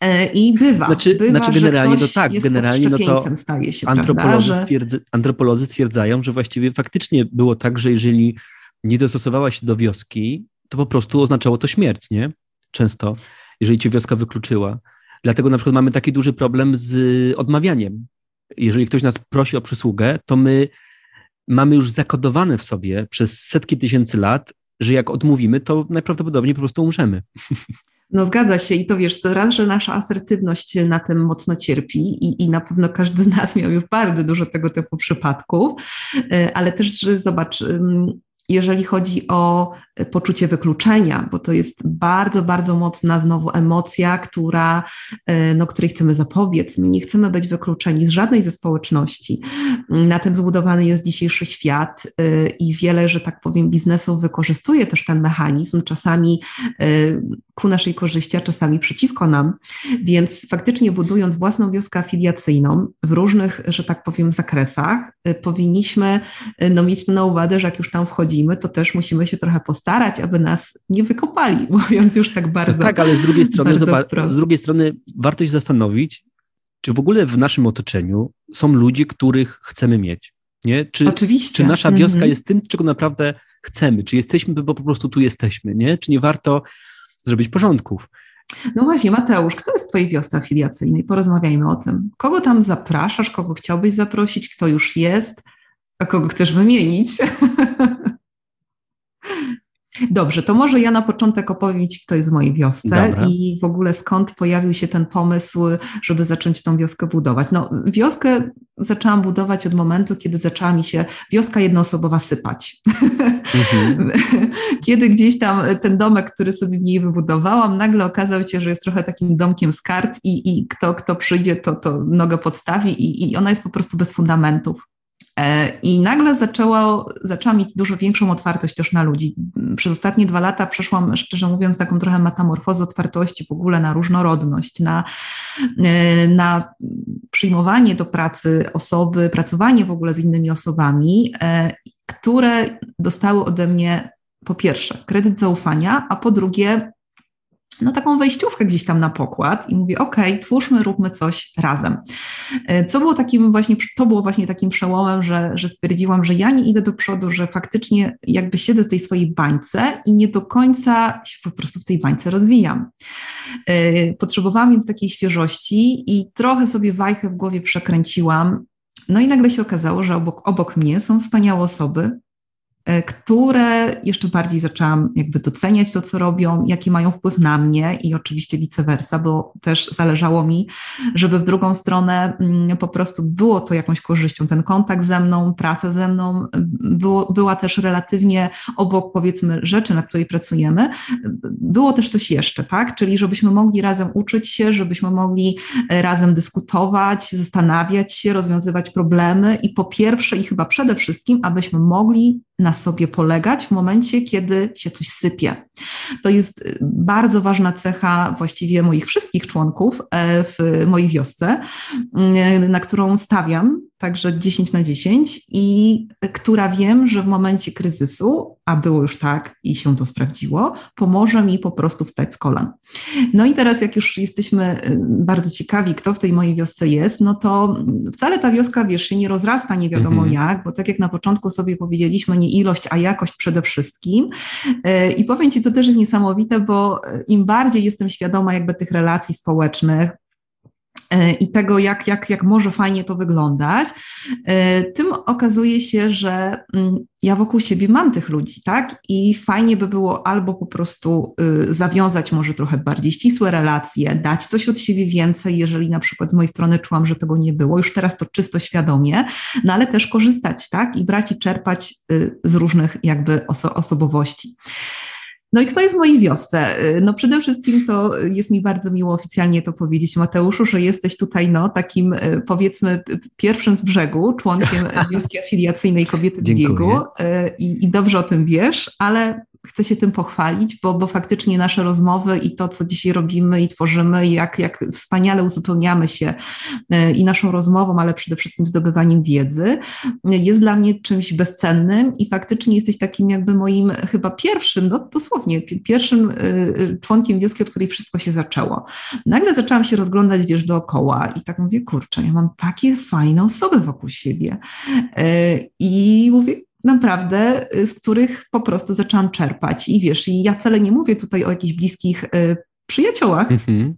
y, i bywa, znaczy, bywa znaczy generalnie, no tak, generalnie no to staje się, antropolodzy, prawda, stwierdza, antropolodzy stwierdzają, że właściwie faktycznie było tak, że jeżeli nie dostosowała się do wioski, to po prostu oznaczało to śmierć, nie? Często, jeżeli cię wioska wykluczyła. Dlatego na przykład mamy taki duży problem z odmawianiem. Jeżeli ktoś nas prosi o przysługę, to my mamy już zakodowane w sobie przez setki tysięcy lat, że jak odmówimy, to najprawdopodobniej po prostu umrzemy. No zgadza się i to wiesz, to raz, że nasza asertywność na tym mocno cierpi i, i na pewno każdy z nas miał już bardzo dużo tego typu przypadków, e, ale też, że zobacz, jeżeli chodzi o poczucie wykluczenia, bo to jest bardzo, bardzo mocna znowu emocja, która, e, no, której chcemy zapobiec. My nie chcemy być wykluczeni z żadnej ze społeczności. Na tym zbudowany jest dzisiejszy świat e, i wiele, że tak powiem, biznesów wykorzystuje też ten mechanizm, czasami ku naszej korzyści, a czasami przeciwko nam. Więc faktycznie budując własną wioskę afiliacyjną w różnych, że tak powiem, zakresach, powinniśmy no, mieć na uwadze, że jak już tam wchodzi wchodzimy, to też musimy się trochę postarać, aby nas nie wykopali, [LAUGHS] mówiąc już tak bardzo. tak, ale z drugiej strony, zobacz, z drugiej strony warto się zastanowić, czy w ogóle w naszym otoczeniu są ludzie, których chcemy mieć. Nie? Czy, Oczywiście. Czy nasza wioska mhm. jest tym, czego naprawdę chcemy? Czy jesteśmy, bo po prostu tu jesteśmy? Nie? Czy nie warto zrobić porządków? No właśnie, Mateusz, kto jest w Twojej wiosce afiliacyjnej? Porozmawiajmy o tym. Kogo tam zapraszasz, kogo chciałbyś zaprosić, kto już jest, a kogo chcesz wymienić? [LAUGHS] Dobrze, to może ja na początek opowiem Ci, kto jest w mojej wiosce Dobra. i w ogóle skąd pojawił się ten pomysł, żeby zacząć tą wioskę budować. No, wioskę zaczęłam budować od momentu, kiedy zaczęła mi się wioska jednoosobowa sypać. Mhm. [LAUGHS] kiedy gdzieś tam ten domek, który sobie w niej wybudowałam, nagle okazał się, że jest trochę takim domkiem z kart i, i kto, kto przyjdzie, to, to nogę podstawi i, i ona jest po prostu bez fundamentów. E, I nagle zaczęło, zaczęłam mieć dużo większą otwartość też na ludzi. Przez ostatnie dwa lata przeszłam, szczerze mówiąc, taką trochę metamorfozę otwartości w ogóle na różnorodność, na, e, na przyjmowanie do pracy osoby, pracowanie w ogóle z innymi osobami, e, które dostały ode mnie po pierwsze kredyt zaufania, a po drugie no taką wejściówkę gdzieś tam na pokład i mówię, ok, twórzmy, róbmy coś razem. E, co było takim właśnie, to było właśnie takim przełomem, że, że stwierdziłam, że ja nie idę do przodu, że faktycznie jakby siedzę w tej swojej bańce i nie do końca się po prostu w tej bańce rozwijam. E, potrzebowałam więc takiej świeżości i trochę sobie wajchę w głowie przekręciłam. No i nagle się okazało, że obok, obok mnie są wspaniałe osoby, które jeszcze bardziej zaczęłam jakby doceniać to, co robią, jaki mają wpływ na mnie i oczywiście vice versa, bo też zależało mi, żeby w drugą stronę mm, po prostu było to jakąś korzyścią. Ten kontakt ze mną, praca ze mną było, była też relatywnie obok powiedzmy rzeczy, nad której pracujemy, było też coś jeszcze, tak? Czyli żebyśmy mogli razem uczyć się, żebyśmy mogli e, razem dyskutować, zastanawiać się, rozwiązywać problemy i po pierwsze i chyba przede wszystkim, abyśmy mogli na sobie polegać w momencie, kiedy się coś sypie. To jest y, bardzo ważna cecha właściwie moich wszystkich członków e, w mojej wiosce, y, na którą stawiam także 10 na 10 i która wiem, że w momencie kryzysu, a było już tak i się to sprawdziło, pomoże mi po prostu wstać z kolan. No i teraz jak już jesteśmy y, bardzo ciekawi, kto w tej mojej wiosce jest, no to wcale ta wioska, wiesz, się nie rozrasta nie wiadomo mhm. jak, bo tak jak na początku sobie powiedzieliśmy, nie ilość, a jakość przede wszystkim. Y, I powiem Ci, to też jest niesamowite, bo im bardziej jestem świadoma jakby tych relacji społecznych, E, i tego, jak, jak, jak może fajnie to wyglądać, e, tym okazuje się, że mm, ja wokół siebie mam tych ludzi, tak? I fajnie by było albo po prostu y, zawiązać może trochę bardziej ścisłe relacje, dać coś od siebie więcej, jeżeli na przykład z mojej strony czułam, że tego nie było, już teraz to czysto świadomie, no ale też korzystać, tak? I brać i czerpać y, z różnych jakby oso osobowości. No i kto jest w mojej wiosce? Y, no przede wszystkim to jest mi bardzo miło oficjalnie to powiedzieć, Mateuszu, że jesteś tutaj no, takim y, powiedzmy pierwszym z brzegu, członkiem [LAUGHS] wioski afiliacyjnej Kobiety w Biegu i, i dobrze o tym wiesz, ale chcę się tym pochwalić, bo, bo faktycznie nasze rozmowy i to, co dzisiaj robimy i tworzymy, jak, jak wspaniale uzupełniamy się e, i naszą rozmową, ale przede wszystkim zdobywaniem wiedzy, jest dla mnie czymś bezcennym i faktycznie jesteś takim jakby moim chyba pierwszym, no dosłownie pierwszym e, członkiem wioski, od której wszystko się zaczęło. Nagle zaczęłam się rozglądać, wiesz, dookoła i tak mówię, kurczę, ja mam takie fajne osoby wokół siebie. I mówię, naprawdę, y, z których po prostu zaczęłam czerpać. I wiesz, i ja wcale nie mówię tutaj o jakichś bliskich y, przyjaciołach, mm-hmm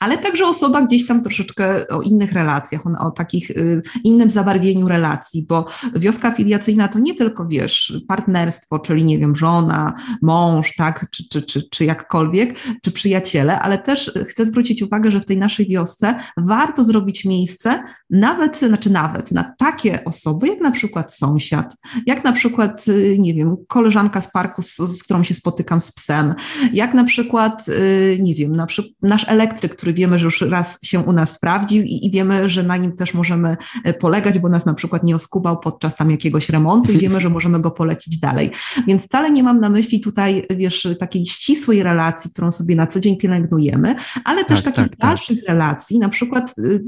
ale także osoba gdzieś tam troszeczkę o innych relacjach, o, o takich y, innym zabarwieniu relacji, bo wioska filiacyjna to nie tylko, wiesz, partnerstwo, czyli nie wiem, żona, mąż, tak, czy, czy, czy, czy jakkolwiek, czy przyjaciele, ale też chcę zwrócić uwagę, że w tej naszej wiosce warto zrobić miejsce nawet, znaczy nawet na takie osoby, jak na przykład sąsiad, jak na przykład, y, nie wiem, koleżanka z parku, z, z którą się spotykam z psem, jak na przykład, y, nie wiem, na przykład nasz elektryk, który który wiemy, że już raz się u nas sprawdził i, i, wiemy, że na nim też możemy e, polegać, bo nas na przykład nie oskubał podczas tam jakiegoś remontu i wiemy, że możemy go polecić dalej. Więc wcale nie mam na myśli tutaj, wiesz, takiej ścisłej relacji, którą sobie na co dzień pielęgnujemy, ale też tak, takich tak, tak. dalszych tak. relacji, na przykład y,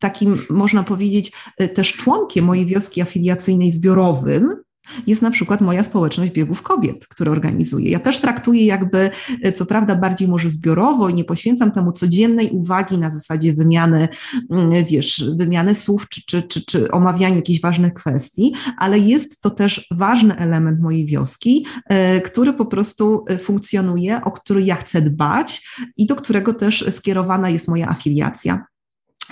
takim, można powiedzieć, y, też członkiem mojej wioski afiliacyjnej zbiorowym, jest na przykład moja społeczność biegów kobiet, które organizuję. Ja też traktuję jakby, e, co prawda, bardziej może zbiorowo i nie poświęcam temu codziennej uwagi na zasadzie wymiany, mm, wiesz, wymiany słów czy, czy, czy, czy omawiania jakichś ważnych kwestii, ale jest to też ważny element mojej wioski, e, który po prostu e, funkcjonuje, o który ja chcę dbać i do którego też skierowana jest moja afiliacja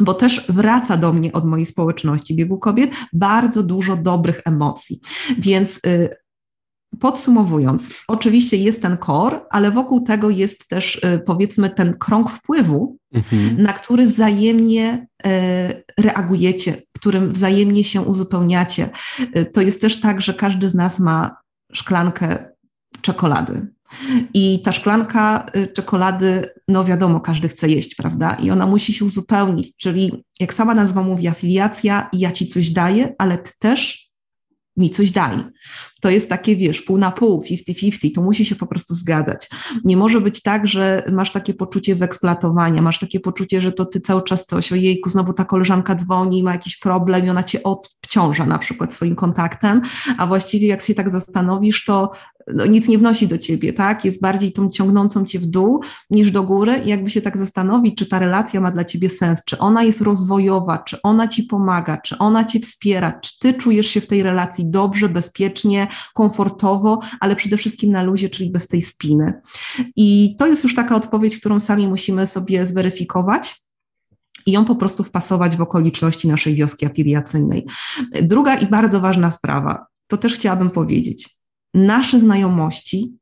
bo też wraca do mnie od mojej społeczności biegu kobiet bardzo dużo dobrych emocji. Więc y, Podsumowując, oczywiście jest ten core, ale wokół tego jest też y, powiedzmy ten krąg wpływu, mhm. na który wzajemnie y, reagujecie, którym wzajemnie się uzupełniacie. To jest też tak, że każdy z nas ma szklankę czekolady. I ta szklanka y, czekolady, no wiadomo, każdy chce jeść, prawda? I ona musi się uzupełnić, czyli jak sama nazwa mówi, afiliacja, ja ci coś daję, ale ty też mi coś daj. To jest takie, wiesz, pół na pół, 50-50, to musi się po prostu zgadzać. Nie może być tak, że masz takie poczucie wyeksploatowania, masz takie poczucie, że to ty cały czas coś, ojejku, znowu ta koleżanka dzwoni, ma jakiś problem i ona cię obciąża na przykład swoim kontaktem, a właściwie jak się tak zastanowisz, to no, nic nie wnosi do ciebie, tak? Jest bardziej tą ciągnącą cię w dół niż do góry i jakby się tak zastanowić, czy ta relacja ma dla ciebie sens, czy ona jest rozwojowa, czy ona ci pomaga, czy ona cię wspiera, czy ty czujesz się w tej relacji dobrze, bezpiecznie, komfortowo, ale przede wszystkim na luzie, czyli bez tej spiny. I to jest już taka odpowiedź, którą sami musimy sobie zweryfikować i ją po prostu wpasować w okoliczności naszej wioski afiliacyjnej. Druga i bardzo ważna sprawa, to też chciałabym powiedzieć nasze znajomości,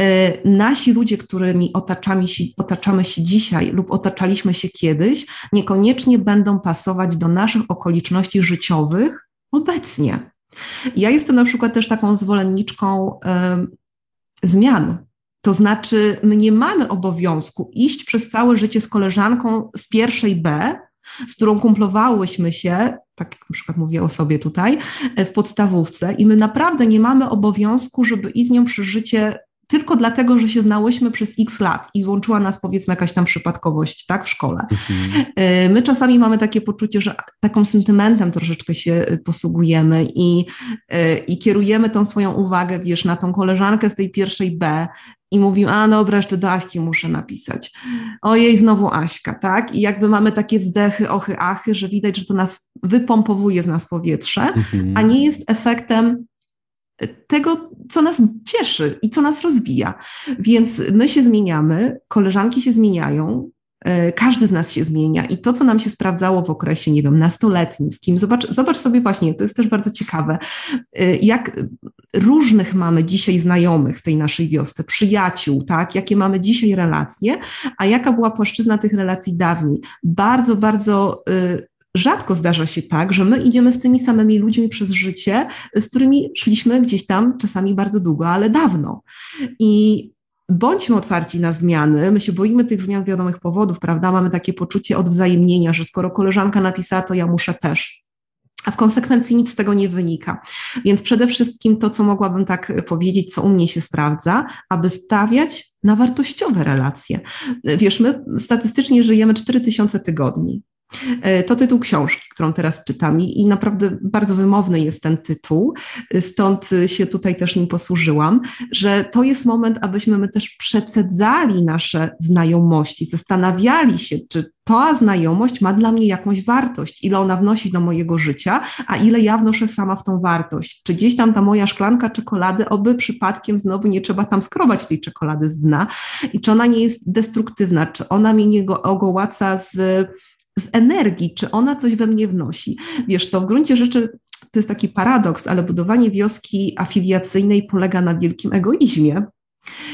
e, nasi ludzie, którymi otaczamy się, otaczamy się dzisiaj lub otaczaliśmy się kiedyś, niekoniecznie będą pasować do naszych okoliczności życiowych obecnie. Ja jestem na przykład też taką zwolenniczką y, zmian. To znaczy, my nie mamy obowiązku iść przez całe życie z koleżanką z pierwszej B, z którą kumplowałyśmy się, tak jak na przykład mówię o sobie tutaj, e, w podstawówce, i my naprawdę nie mamy obowiązku, żeby iść z nią przez życie tylko dlatego, że się znałyśmy przez x lat i łączyła nas powiedzmy jakaś tam przypadkowość, tak, w szkole. Mhm. E, my czasami mamy takie poczucie, że taką sentymentem troszeczkę się e, posługujemy i, i kierujemy tą swoją uwagę, wiesz, na tą koleżankę z tej pierwszej B, i mówimy, a dobra, jeszcze do Aśki muszę napisać. Ojej, znowu Aśka, tak? I jakby mamy takie wzdechy, ochy, achy, że widać, że to nas wypompowuje z nas powietrze, mhm. a nie jest efektem tego, co nas cieszy i co nas rozwija. Więc my się zmieniamy, koleżanki się zmieniają, E, każdy z nas się zmienia i to, co nam się sprawdzało w okresie, nie wiem, nastoletnim, z kim, zobacz, zobacz sobie właśnie, to jest też bardzo ciekawe, e, jak różnych mamy dzisiaj znajomych w tej naszej wiosce, przyjaciół, tak, jakie mamy dzisiaj relacje, a jaka była płaszczyzna tych relacji dawniej. Bardzo, bardzo e, rzadko zdarza się tak, że my idziemy z tymi samymi ludźmi przez życie, z którymi szliśmy gdzieś tam czasami bardzo długo, ale dawno. I bądźmy otwarci na zmiany. My się boimy tych zmian z wiadomych powodów, prawda? Mamy takie poczucie odwzajemnienia, że skoro koleżanka napisała, to ja muszę też. A w konsekwencji nic z tego nie wynika. Więc przede wszystkim to, co mogłabym tak powiedzieć, co u mnie się sprawdza, aby stawiać na wartościowe relacje. Wiesz, my statystycznie żyjemy 4000 tygodni. E, to tytuł książki, którą teraz czytam i naprawdę bardzo wymowny jest ten tytuł, stąd się tutaj też nim posłużyłam, że to jest moment, abyśmy my też przecedzali nasze znajomości, zastanawiali się, czy ta znajomość ma dla mnie jakąś wartość, ile ona wnosi do mojego życia, a ile ja wnoszę sama w tą wartość. Czy gdzieś tam ta moja szklanka czekolady, oby przypadkiem znowu nie trzeba tam skrobać tej czekolady z dna i czy ona nie jest destruktywna, czy ona mnie nie ogołaca z z energii, czy ona coś we mnie wnosi. Wiesz, to w gruncie rzeczy to jest taki paradoks, ale budowanie wioski afiliacyjnej polega na wielkim egoizmie.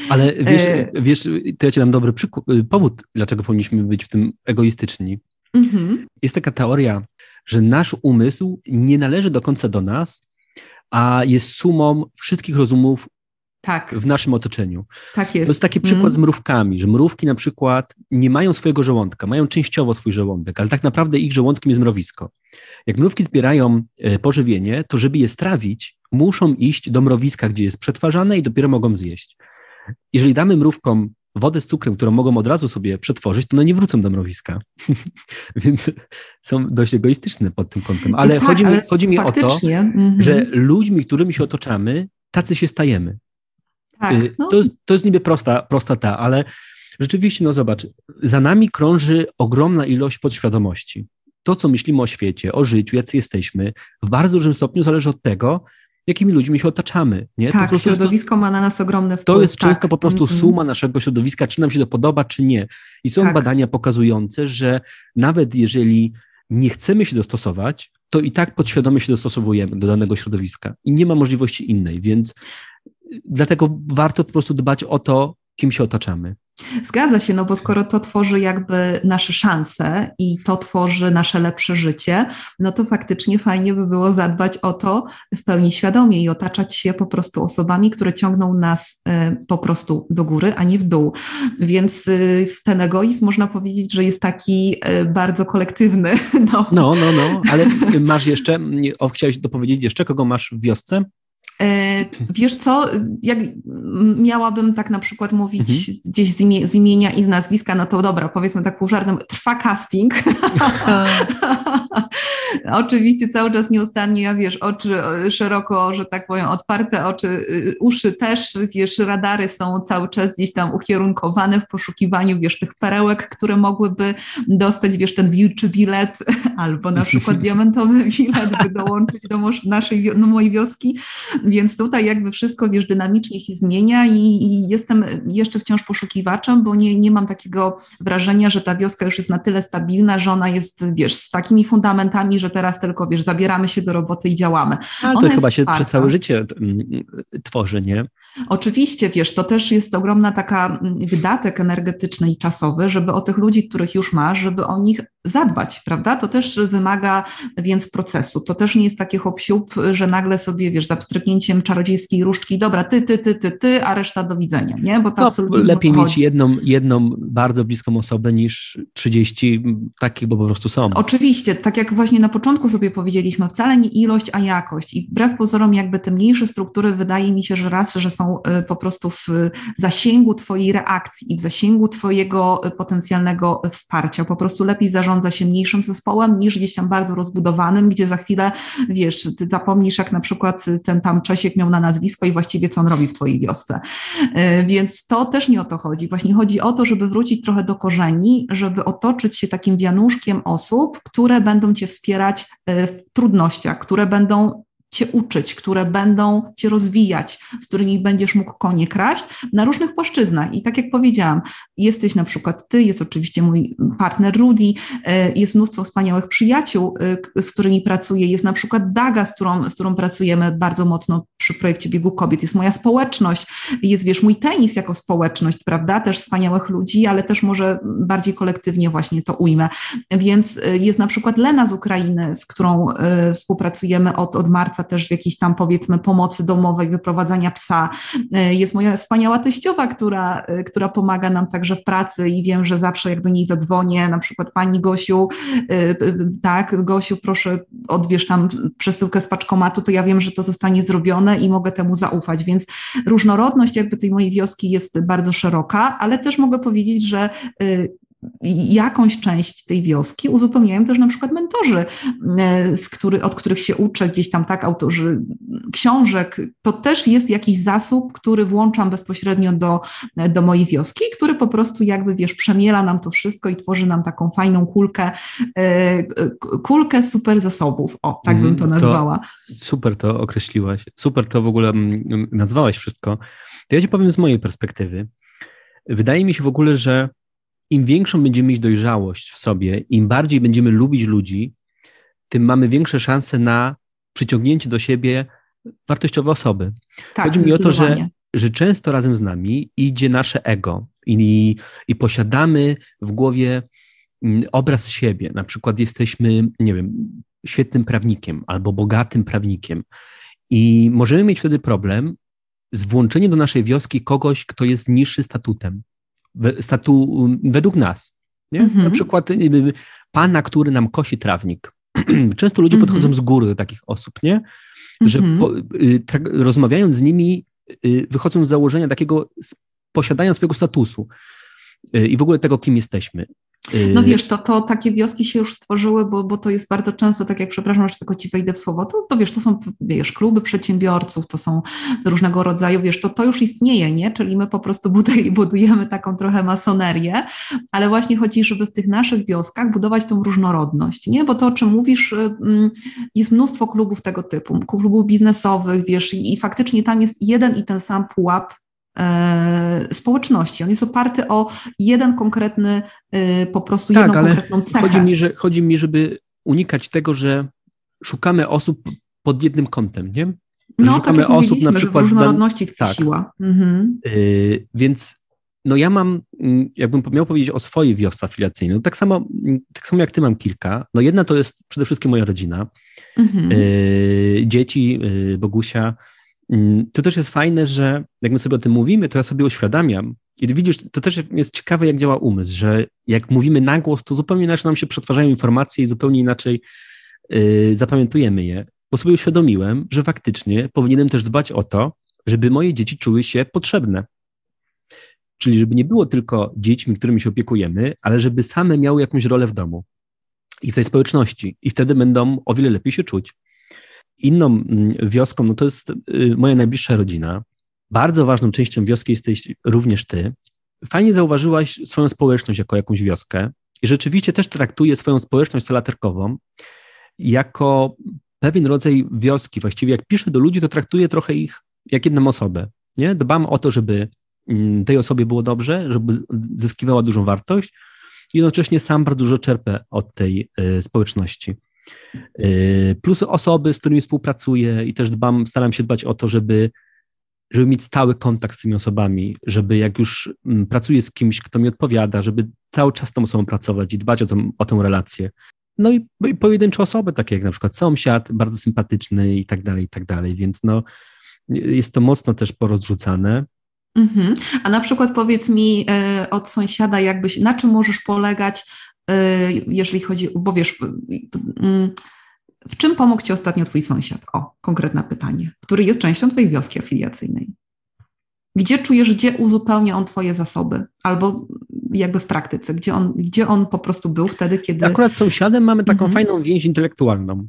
Ale wiesz, e... wiesz to ja ci dam dobry przykład, powód, dlaczego powinniśmy być w tym egoistyczni. Mhm. Jest taka teoria, że nasz umysł nie należy do końca do nas, a jest sumą wszystkich rozumów tak. w naszym otoczeniu. Tak jest. To jest taki przykład mm. z mrówkami, że mrówki na przykład nie mają swojego żołądka, mają częściowo swój żołądek, ale tak naprawdę ich żołądkiem jest mrowisko. Jak mrówki zbierają e, pożywienie, to żeby je strawić, muszą iść do mrowiska, gdzie jest przetwarzane i dopiero mogą zjeść. Jeżeli damy mrówkom wodę z cukrem, którą mogą od razu sobie przetworzyć, to one nie wrócą do mrowiska. [LAUGHS] Więc są dość egoistyczne pod tym kątem. Ale tak, chodzi mi, ale chodzi mi o to, mm -hmm. że ludźmi, którymi się otaczamy, tacy się stajemy. Tak, y, no. to, jest, to jest niby prosta, prosta ta, ale rzeczywiście, no zobacz, za nami krąży ogromna ilość podświadomości. To, co myślimy o świecie, o życiu, jacy jesteśmy, w bardzo dużym stopniu zależy od tego, jakimi ludźmi się otaczamy. Nie? Tak, to środowisko to, ma na nas ogromny wpływ. To jest tak. często po prostu mm suma naszego środowiska, czy nam się to podoba, czy nie. I są tak. badania pokazujące, że nawet jeżeli nie chcemy się dostosować, to i tak podświadomie się dostosowujemy do danego środowiska i nie ma możliwości innej, więc dlatego warto po prostu dbać o to, kim się otaczamy. Zgadza się, no bo skoro to tworzy jakby nasze szanse i to tworzy nasze lepsze życie, no to faktycznie fajnie by było zadbać o to w pełni świadomie i otaczać się po prostu osobami, które ciągną nas y, po prostu do góry, a nie w dół. Więc y, ten egoizm można powiedzieć, że jest taki y, bardzo kolektywny. [LAUGHS] No, no, no, no ale masz jeszcze, chciałeś dopowiedzieć jeszcze, kogo masz w wiosce? E, wiesz co, jak miałabym tak na przykład mówić mhm. gdzieś z, imie, z, imienia i z nazwiska, no to dobra, powiedzmy tak pół żartem, trwa casting. [LAUGHS] Oczywiście cały czas nieustannie, ja wiesz, oczy szeroko, że tak powiem, otwarte oczy, y, uszy też, wiesz, radary są cały czas gdzieś tam ukierunkowane w poszukiwaniu, wiesz, tych perełek, które mogłyby dostać, wiesz, ten wilczy bilet [LAUGHS] albo na przykład [LAUGHS] diamentowy bilet, by dołączyć do naszej, no, mojej wioski Więc tutaj jakby wszystko, wiesz, dynamicznie się zmienia i, i, jestem jeszcze wciąż poszukiwaczem, bo nie, nie mam takiego wrażenia, że ta wioska już jest na tyle stabilna, że ona jest, wiesz, z takimi fundamentami, że teraz tylko, wiesz, zabieramy się do roboty i działamy. Ale to chyba się przez całe życie mm, tworzy, nie? Oczywiście, wiesz, to też jest ogromna taka mm, wydatek energetyczny i czasowy, żeby o tych ludzi, których już masz, żeby o nich zadbać, prawda? To też wymaga więc procesu. To też nie jest takie hop że nagle sobie, wiesz, za pstryknięciem czarodziejskiej różdżki, dobra, ty, ty, ty, ty, ty, a reszta do widzenia, nie? Bo to no, absolutnie lepiej mieć jedną, jedną bardzo bliską osobę niż 30 takich, bo po prostu są. Oczywiście, tak jak właśnie na początku sobie powiedzieliśmy, wcale nie ilość, a jakość. I wbrew pozorom jakby te mniejsze struktury wydaje mi się, że raz, że są y, po prostu w zasięgu twojej reakcji i w zasięgu twojego y, potencjalnego wsparcia. Po prostu lepiej zarządza się mniejszym zespołem niż gdzieś tam bardzo rozbudowanym, gdzie za chwilę, wiesz, ty zapomnisz, jak na przykład ten tam Czesiek miał na nazwisko i właściwie co on robi w twojej wiosce. Y, więc to też nie o to chodzi. Właśnie chodzi o to, żeby wrócić trochę do korzeni, żeby otoczyć się takim wianuszkiem osób, które będą cię wspierać w trudnościach, które będą cię uczyć, które będą cię rozwijać, z którymi będziesz mógł konie kraść na różnych płaszczyznach. I tak jak powiedziałam, jesteś na przykład ty, jest oczywiście mój partner Rudy, e, jest mnóstwo wspaniałych przyjaciół, e, z którymi pracuję, jest na przykład Daga, z którą, z którą pracujemy bardzo mocno przy projekcie Biegu Kobiet, jest moja społeczność, jest wiesz, mój tenis jako społeczność, prawda, też wspaniałych ludzi, ale też może bardziej kolektywnie właśnie to ujmę. Więc e, jest na przykład Lena z Ukrainy, z którą współpracujemy od, od marca też w jakiejś tam powiedzmy pomocy domowej, wyprowadzania psa. E, jest moja wspaniała teściowa, która, e, która pomaga nam także w pracy i wiem, że zawsze jak do niej zadzwonię, na przykład pani Gosiu, e, tak, Gosiu, proszę odbierz tam przesyłkę z paczkomatu, to ja wiem, że to zostanie zrobione i mogę temu zaufać, więc różnorodność jakby tej mojej wioski jest bardzo szeroka, ale też mogę powiedzieć, że jakąś część tej wioski uzupełniają też na przykład mentorzy, e, z który, od których się uczę, gdzieś tam tak, autorzy książek. To też jest jakiś zasób, który włączam bezpośrednio do, do mojej wioski, który po prostu jakby, wiesz, przemiela nam to wszystko i tworzy nam taką fajną kulkę, e, kulkę super zasobów. O, tak bym to mhm, nazwała. To super to określiłaś, super to w ogóle mm, nazwałaś wszystko. To ja ci powiem z mojej perspektywy. Wydaje mi się w ogóle, że im większą będziemy mieć dojrzałość w sobie, im bardziej będziemy lubić ludzi, tym mamy większe szanse na przyciągnięcie do siebie wartościowe osoby. Tak, Chodzi mi o to, że, że często razem z nami idzie nasze ego i, i posiadamy w głowie mm, obraz siebie. Na przykład jesteśmy, nie wiem, świetnym prawnikiem albo bogatym prawnikiem. I możemy mieć wtedy problem z włączeniem do naszej wioski kogoś, kto jest niższy statutem statu, według nas. Nie? Mhm. Na przykład pana, który nam kosi trawnik. [CLEARS THROAT] Często ludzie mhm. podchodzą z góry do takich osób, nie? że mhm. po, y, tak, rozmawiając z nimi, y, wychodzą z założenia takiego posiadania swojego statusu y, i w ogóle tego, kim jesteśmy. No wiesz, to, to takie wioski się już stworzyły, bo, bo to jest bardzo często, tak jak przepraszam, że tylko ci wejdę w słowo, to, to wiesz, to są wiesz, kluby przedsiębiorców, to są różnego rodzaju, wiesz, to, to już istnieje, nie? Czyli my po prostu [LAUGHS] budujemy taką trochę masonerię, ale właśnie chodzi, żeby w tych naszych wioskach budować tą różnorodność, nie? Bo to, o czym mówisz, mm, jest mnóstwo klubów tego typu, klubów biznesowych, wiesz, i, faktycznie tam jest jeden i ten sam pułap społeczności. On jest oparty o jeden konkretny, e, po prostu tak, jedną konkretną cechę. Chodzi mi, że, chodzi mi, żeby unikać tego, że szukamy osób pod jednym kątem, nie? No, szukamy tak osób na przykład. w różnorodności tkwi tak. siła. Mhm. Yy, więc no ja mam, mm, jakbym miał powiedzieć o swojej wiosce afiliacyjnej, no tak samo, mm, tak samo jak ty mam kilka. No jedna to jest przede wszystkim moja rodzina. Mhm. Yy, dzieci, yy, Bogusia, to też jest fajne, że jak my sobie o tym mówimy, to ja sobie uświadamiam. I widzisz, to też jest ciekawe, jak działa umysł, że jak mówimy na głos, to zupełnie inaczej nam się przetwarzają informacje i zupełnie inaczej yy, zapamiętujemy je. Bo sobie uświadomiłem, że faktycznie powinienem też dbać o to, żeby moje dzieci czuły się potrzebne. Czyli żeby nie było tylko dziećmi, którymi się opiekujemy, ale żeby same miały jakąś rolę w domu i w tej społeczności. I wtedy będą o wiele lepiej się czuć. Inną mm, wioską, no to jest y, moja najbliższa rodzina. Bardzo ważną częścią wioski jesteś również ty. Fajnie zauważyłaś swoją społeczność jako jakąś wioskę i rzeczywiście też traktuję swoją społeczność salaterkową jako pewien rodzaj wioski. Właściwie jak piszę do ludzi, to traktuję trochę ich jak jedną osobę. Nie? Dbam o to, żeby mm, tej osobie było dobrze, żeby zyskiwała dużą wartość jednocześnie sam bardzo dużo czerpę od tej y, społeczności. Y, plus osoby, z którymi współpracuję i też dbam, staram się dbać o to, żeby, żeby mieć stały kontakt z tymi osobami, żeby jak już mm, pracuję z kimś, kto mi odpowiada, żeby cały czas z tą osobą pracować i dbać o, tą, o tę relację. No i, i pojedyncze osoby, takie jak na przykład sąsiad, bardzo sympatyczny i tak dalej, i tak dalej, więc no jest to mocno też porozrzucane. Mhm. A na przykład powiedz mi y, od sąsiada, jakbyś, na czym możesz polegać, jeżeli chodzi, bo wiesz, y, w czym pomógł Ci ostatnio Twój sąsiad? O, konkretne pytanie, który jest częścią Twojej wioski afiliacyjnej. Gdzie czujesz, gdzie uzupełnia on Twoje zasoby? Albo jakby w praktyce, gdzie on, gdzie on po prostu był wtedy, kiedy... Akurat z sąsiadem mamy taką mhm. fajną więź intelektualną.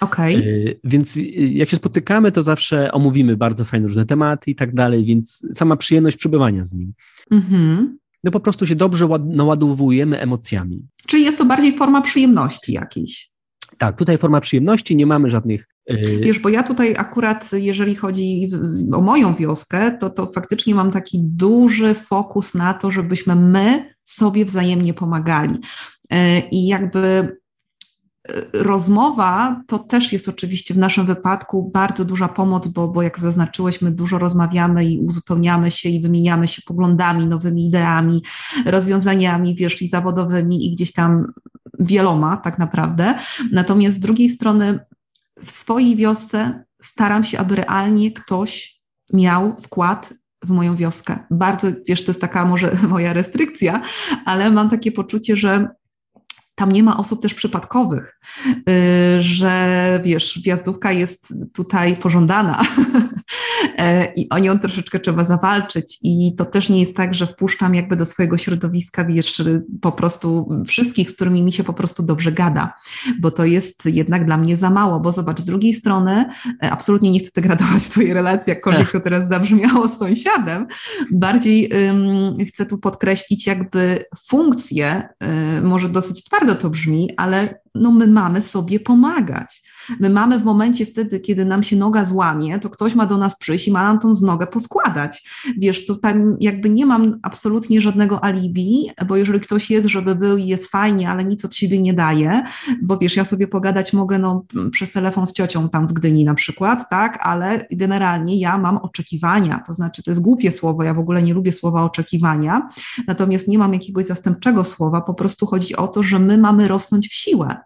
Okej. Okay. Więc y, jak się spotykamy, to zawsze omówimy bardzo fajne różne tematy i tak dalej, więc sama przyjemność przebywania z nim. Mhm. No po prostu się dobrze naładowujemy emocjami. Czyli jest to bardziej forma przyjemności jakiejś. Tak, tutaj forma przyjemności, nie mamy żadnych. Yy... Wiesz, bo ja tutaj akurat, jeżeli chodzi o moją wioskę, to, to faktycznie mam taki duży fokus na to, żebyśmy my sobie wzajemnie pomagali. Yy, I jakby rozmowa to też jest oczywiście w naszym wypadku bardzo duża pomoc, bo, bo jak zaznaczyłeś, my dużo rozmawiamy i uzupełniamy się i wymieniamy się poglądami, nowymi ideami, rozwiązaniami, wiesz, i zawodowymi i gdzieś tam wieloma tak naprawdę. Natomiast z drugiej strony w swojej wiosce staram się, aby realnie ktoś miał wkład w moją wioskę. Bardzo, wiesz, to jest taka może [LAUGHS] moja restrykcja, ale mam takie poczucie, że tam nie ma osób też przypadkowych, y, że wiesz, wjazdówka jest tutaj pożądana [LAUGHS] i o nią troszeczkę trzeba zawalczyć. I to też nie jest tak, że wpuszczam jakby do swojego środowiska, wiesz, po prostu wszystkich, z którymi mi się po prostu dobrze gada, bo to jest jednak dla mnie za mało, bo zobacz, z drugiej strony e, absolutnie nie chcę degradować twojej relacji, jakkolwiek to teraz zabrzmiało z sąsiadem, bardziej um, chcę tu podkreślić jakby funkcję, um, może dosyć twardo to brzmi, ale no my mamy sobie pomagać. My mamy w momencie wtedy, kiedy nam się noga złamie, to ktoś ma do nas przyjść i ma nam tą nogę poskładać. Wiesz, tutaj jakby nie mam absolutnie żadnego alibi, bo jeżeli ktoś jest, żeby był i jest fajnie, ale nic od siebie nie daje, bo wiesz, ja sobie pogadać mogę no, przez telefon z ciocią tam z Gdyni na przykład, tak, ale generalnie ja mam oczekiwania, to znaczy to jest głupie słowo, ja w ogóle nie lubię słowa oczekiwania, natomiast nie mam jakiegoś zastępczego słowa, po prostu chodzi o to, że my mamy rosnąć w siłę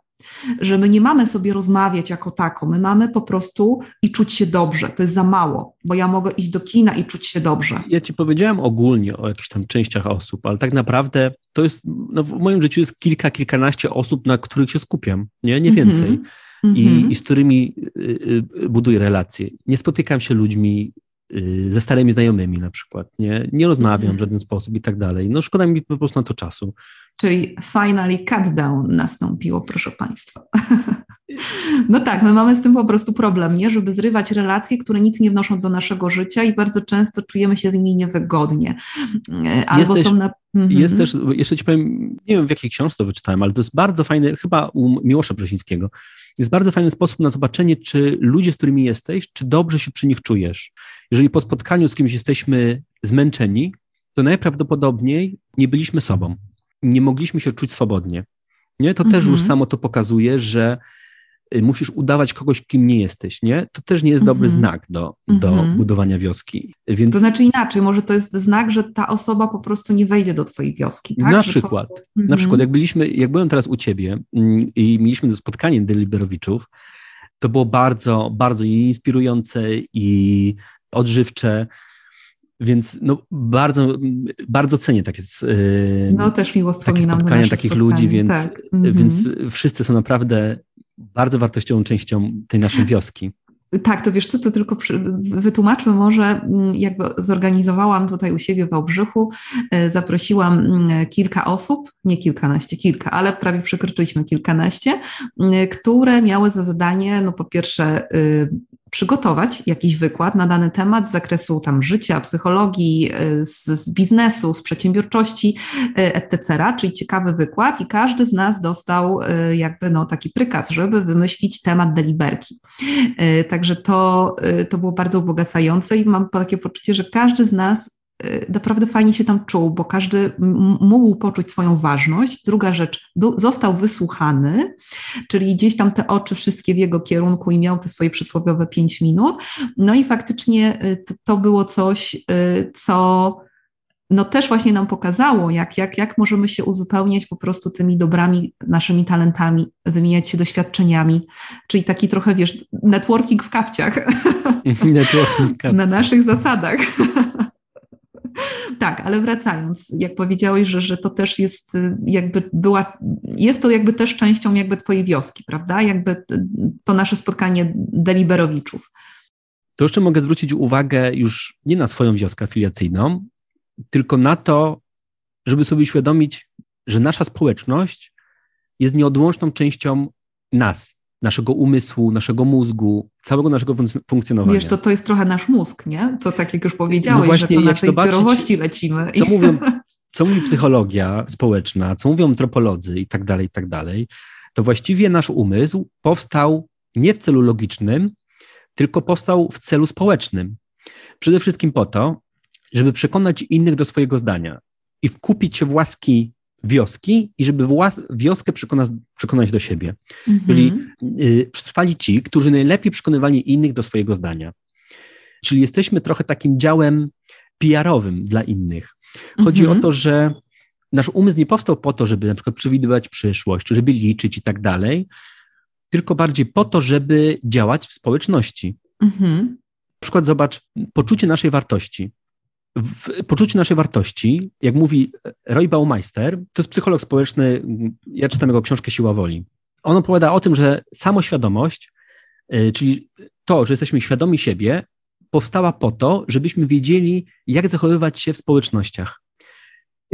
że my nie mamy sobie rozmawiać jako tako, my mamy po prostu i czuć się dobrze. To jest za mało, bo ja mogę iść do kina i czuć się dobrze. Ja ci powiedziałem ogólnie o jakichś tam częściach osób, ale tak naprawdę to jest, no w moim życiu jest kilka, kilkanaście osób, na których się skupiam, nie, nie więcej. I, mhm. I, z którymi y, y, buduję relacje. Nie spotykam się ludźmi ze starymi znajomymi na przykład, nie, nie rozmawiam w żaden sposób i tak dalej. No szkoda mi po prostu na to czasu. Czyli finally cut down nastąpiło, proszę Państwa. [LAUGHS] No tak, my mamy z tym po prostu problem, nie? Żeby zrywać relacje, które nic nie wnoszą do naszego życia i bardzo często czujemy się z nimi niewygodnie. Albo Jesteś, są na. Mhm. Jest też, jeszcze ci powiem, nie wiem w jakiej książce to wyczytałem, ale to jest bardzo fajne, chyba u Miłosza Brzesińskiego, jest bardzo fajny sposób na zobaczenie, czy ludzie, z którymi jesteś, czy dobrze się przy nich czujesz. Jeżeli po spotkaniu z kimś jesteśmy zmęczeni, to najprawdopodobniej nie byliśmy sobą nie mogliśmy się czuć swobodnie. Nie? To też już mhm. samo to pokazuje, że musisz udawać kogoś, kim nie jesteś, nie? To też nie jest dobry mhm. znak do, do mhm. budowania wioski. Więc... To znaczy inaczej, może to jest znak, że ta osoba po prostu nie wejdzie do twojej wioski, tak? Na że przykład, to... na przykład jak byliśmy, jak byłem teraz u ciebie mm, i mieliśmy spotkanie Deliberowiczów, to było bardzo, bardzo inspirujące i odżywcze, więc no, bardzo, bardzo cenię takie, no, też miło takie spotkania takich spotkanie. ludzi, więc, tak. więc mhm. wszyscy są naprawdę bardzo wartościową częścią tej naszej wioski. Tak, to wiesz co, to tylko wytłumaczmy może, mm, jakby zorganizowałam tutaj u siebie w Wałbrzychu, e, zaprosiłam mm, kilka osób, nie kilkanaście, kilka, ale prawie przekroczyliśmy kilkanaście, mm, które miały za zadanie, no po pierwsze y, przygotować jakiś wykład na dany temat z zakresu tam życia, psychologii, z, z biznesu, z przedsiębiorczości, etc., czyli ciekawy wykład i każdy z nas dostał jakby no, taki prykaz, żeby wymyślić temat deliberki. Także to, to było bardzo ubogacające i mam takie poczucie, że każdy z nas naprawdę fajnie się tam czuł, bo każdy mógł poczuć swoją ważność. Druga rzecz, był, został wysłuchany, czyli gdzieś tam te oczy wszystkie w jego kierunku i miał te swoje przysłowiowe pięć minut. No i faktycznie y, to, to było coś, y, co no też właśnie nam pokazało, jak, jak, jak możemy się uzupełniać po prostu tymi dobrami, naszymi talentami, wymieniać się doświadczeniami, czyli taki trochę, wiesz, networking w kapciach. [LAUGHS] Networking w kapciach. Na naszych zasadach. [LAUGHS] [LAUGHS] tak, ale wracając, jak powiedziałeś, że, że to też jest y, jakby była, jest to jakby też częścią jakby twojej wioski, prawda? Jakby to nasze spotkanie deliberowiczów. To jeszcze mogę zwrócić uwagę już nie na swoją wioskę afiliacyjną, tylko na to, żeby sobie uświadomić, że nasza społeczność jest nieodłączną częścią nas, naszego umysłu, naszego mózgu, całego naszego funkcjonowania. Wiesz, to, to jest trochę nasz mózg, nie? To tak jak już powiedziałeś, no właśnie, że to na tej zbiorowości lecimy. Co, mówią, [LAUGHS] co mówi psychologia społeczna, co mówią antropolodzy i tak dalej, i tak dalej, to właściwie nasz umysł powstał nie w celu logicznym, tylko powstał w celu społecznym. Przede wszystkim po to, żeby przekonać innych do swojego zdania i wkupić się w łaski wioski i żeby włas, wioskę przekonać, przekonać do siebie. Mhm. Czyli y, przetrwali ci, którzy najlepiej przekonywali innych do swojego zdania. Czyli jesteśmy trochę takim działem PR-owym dla innych. Chodzi mhm. o to, że nasz umysł nie powstał po to, żeby na przykład przewidywać przyszłość, żeby liczyć i tak dalej, tylko bardziej po to, żeby działać w społeczności. Mhm. Na przykład zobacz, poczucie naszej wartości w poczuciu naszej wartości, jak mówi Roy Baumeister, to jest psycholog społeczny, ja czytam jego książkę Siła Woli. On opowiada o tym, że samoświadomość, y, czyli to, że jesteśmy świadomi siebie, powstała po to, żebyśmy wiedzieli, jak zachowywać się w społecznościach.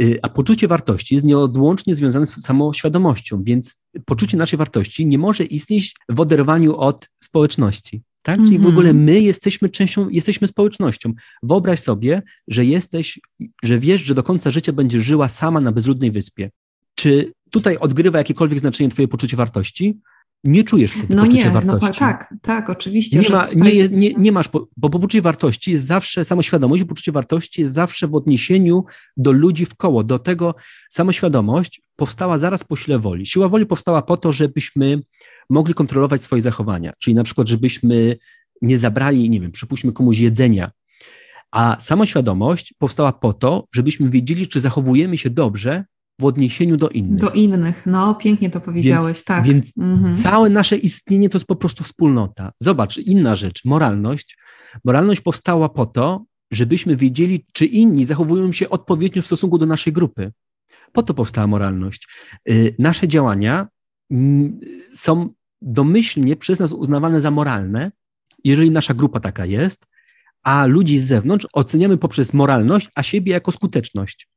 Y, a poczucie wartości jest nieodłącznie związane z samoświadomością, więc poczucie naszej wartości nie może istnieć w oderwaniu od społeczności. Tak? Czyli w ogóle mhm. my jesteśmy częścią, jesteśmy społecznością. Wyobraź sobie, że jesteś, że wiesz, że do końca życia będziesz żyła sama na bezludnej wyspie. Czy tutaj odgrywa jakiekolwiek znaczenie twoje poczucie wartości? Nie czujesz wtedy no nie, wartości. No tak, tak, oczywiście. Nie, ma, tutaj... nie, nie, nie masz, bo poczucie wartości jest zawsze, samoświadomość, poczucie wartości jest zawsze w odniesieniu do ludzi w koło. Do tego samoświadomość powstała zaraz po sile woli. Siła woli powstała po to, żebyśmy mogli kontrolować swoje zachowania, czyli na przykład, żebyśmy nie zabrali, nie wiem, przypuśćmy komuś jedzenia, a samoświadomość powstała po to, żebyśmy wiedzieli, czy zachowujemy się dobrze w odniesieniu do innych. Do innych, no pięknie to powiedziałeś, więc, tak. Więc mhm. całe nasze istnienie to jest po prostu wspólnota. Zobacz, inna rzecz, moralność. Moralność powstała po to, żebyśmy wiedzieli, czy inni zachowują się odpowiednio w stosunku do naszej grupy. Po to powstała moralność. Y, nasze działania mm, są domyślnie przez nas uznawane za moralne, jeżeli nasza grupa taka jest, a ludzi z zewnątrz oceniamy poprzez moralność, a siebie jako skuteczność.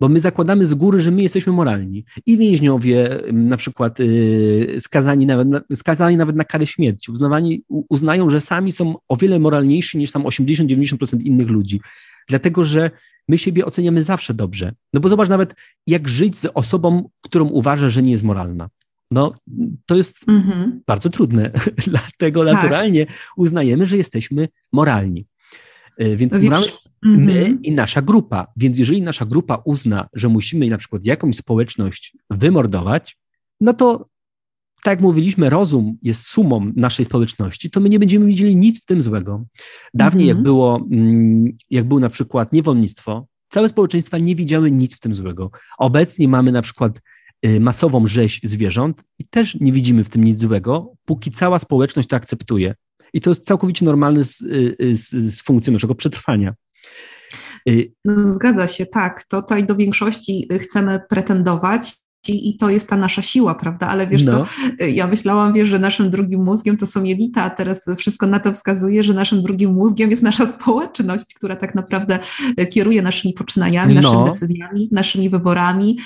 Bo my zakładamy z góry, że my jesteśmy moralni. I więźniowie, na przykład yy, skazani, nawet na, skazani nawet na karę śmierci, uznawani, uznają, że sami są o wiele moralniejsi niż tam 80-90% innych ludzi. Dlatego, że my siebie oceniamy zawsze dobrze. No bo zobacz nawet, jak żyć z osobą, którą uważa, że nie jest moralna. No, to jest mhm. bardzo trudne. [LAUGHS] Dlatego tak. naturalnie uznajemy, że jesteśmy moralni. E, więc no mamy my mhm. i nasza grupa. Więc jeżeli nasza grupa uzna, że musimy na przykład jakąś społeczność wymordować, no to tak jak mówiliśmy, rozum jest sumą naszej społeczności, to my nie będziemy widzieli nic w tym złego. Dawniej, jak mhm. było, mm, jak było na przykład niewolnictwo, całe społeczeństwa nie widziały nic w tym złego. Obecnie mamy na przykład Y, masową rzeź zwierząt i też nie widzimy w tym nic złego, póki cała społeczność to akceptuje. I to jest całkowicie normalne z, y, y, z, z funkcją naszego przetrwania. No, zgadza się, tak. To tutaj do większości chcemy pretendować i to jest ta nasza siła, prawda? Ale wiesz no. co, ja myślałam, wiesz, że naszym drugim mózgiem to są jelita, a teraz wszystko na to wskazuje, że naszym drugim mózgiem jest nasza [LAUGHS] społeczność, która tak naprawdę kieruje naszymi poczynaniami, no. naszymi decyzjami, naszymi wyborami,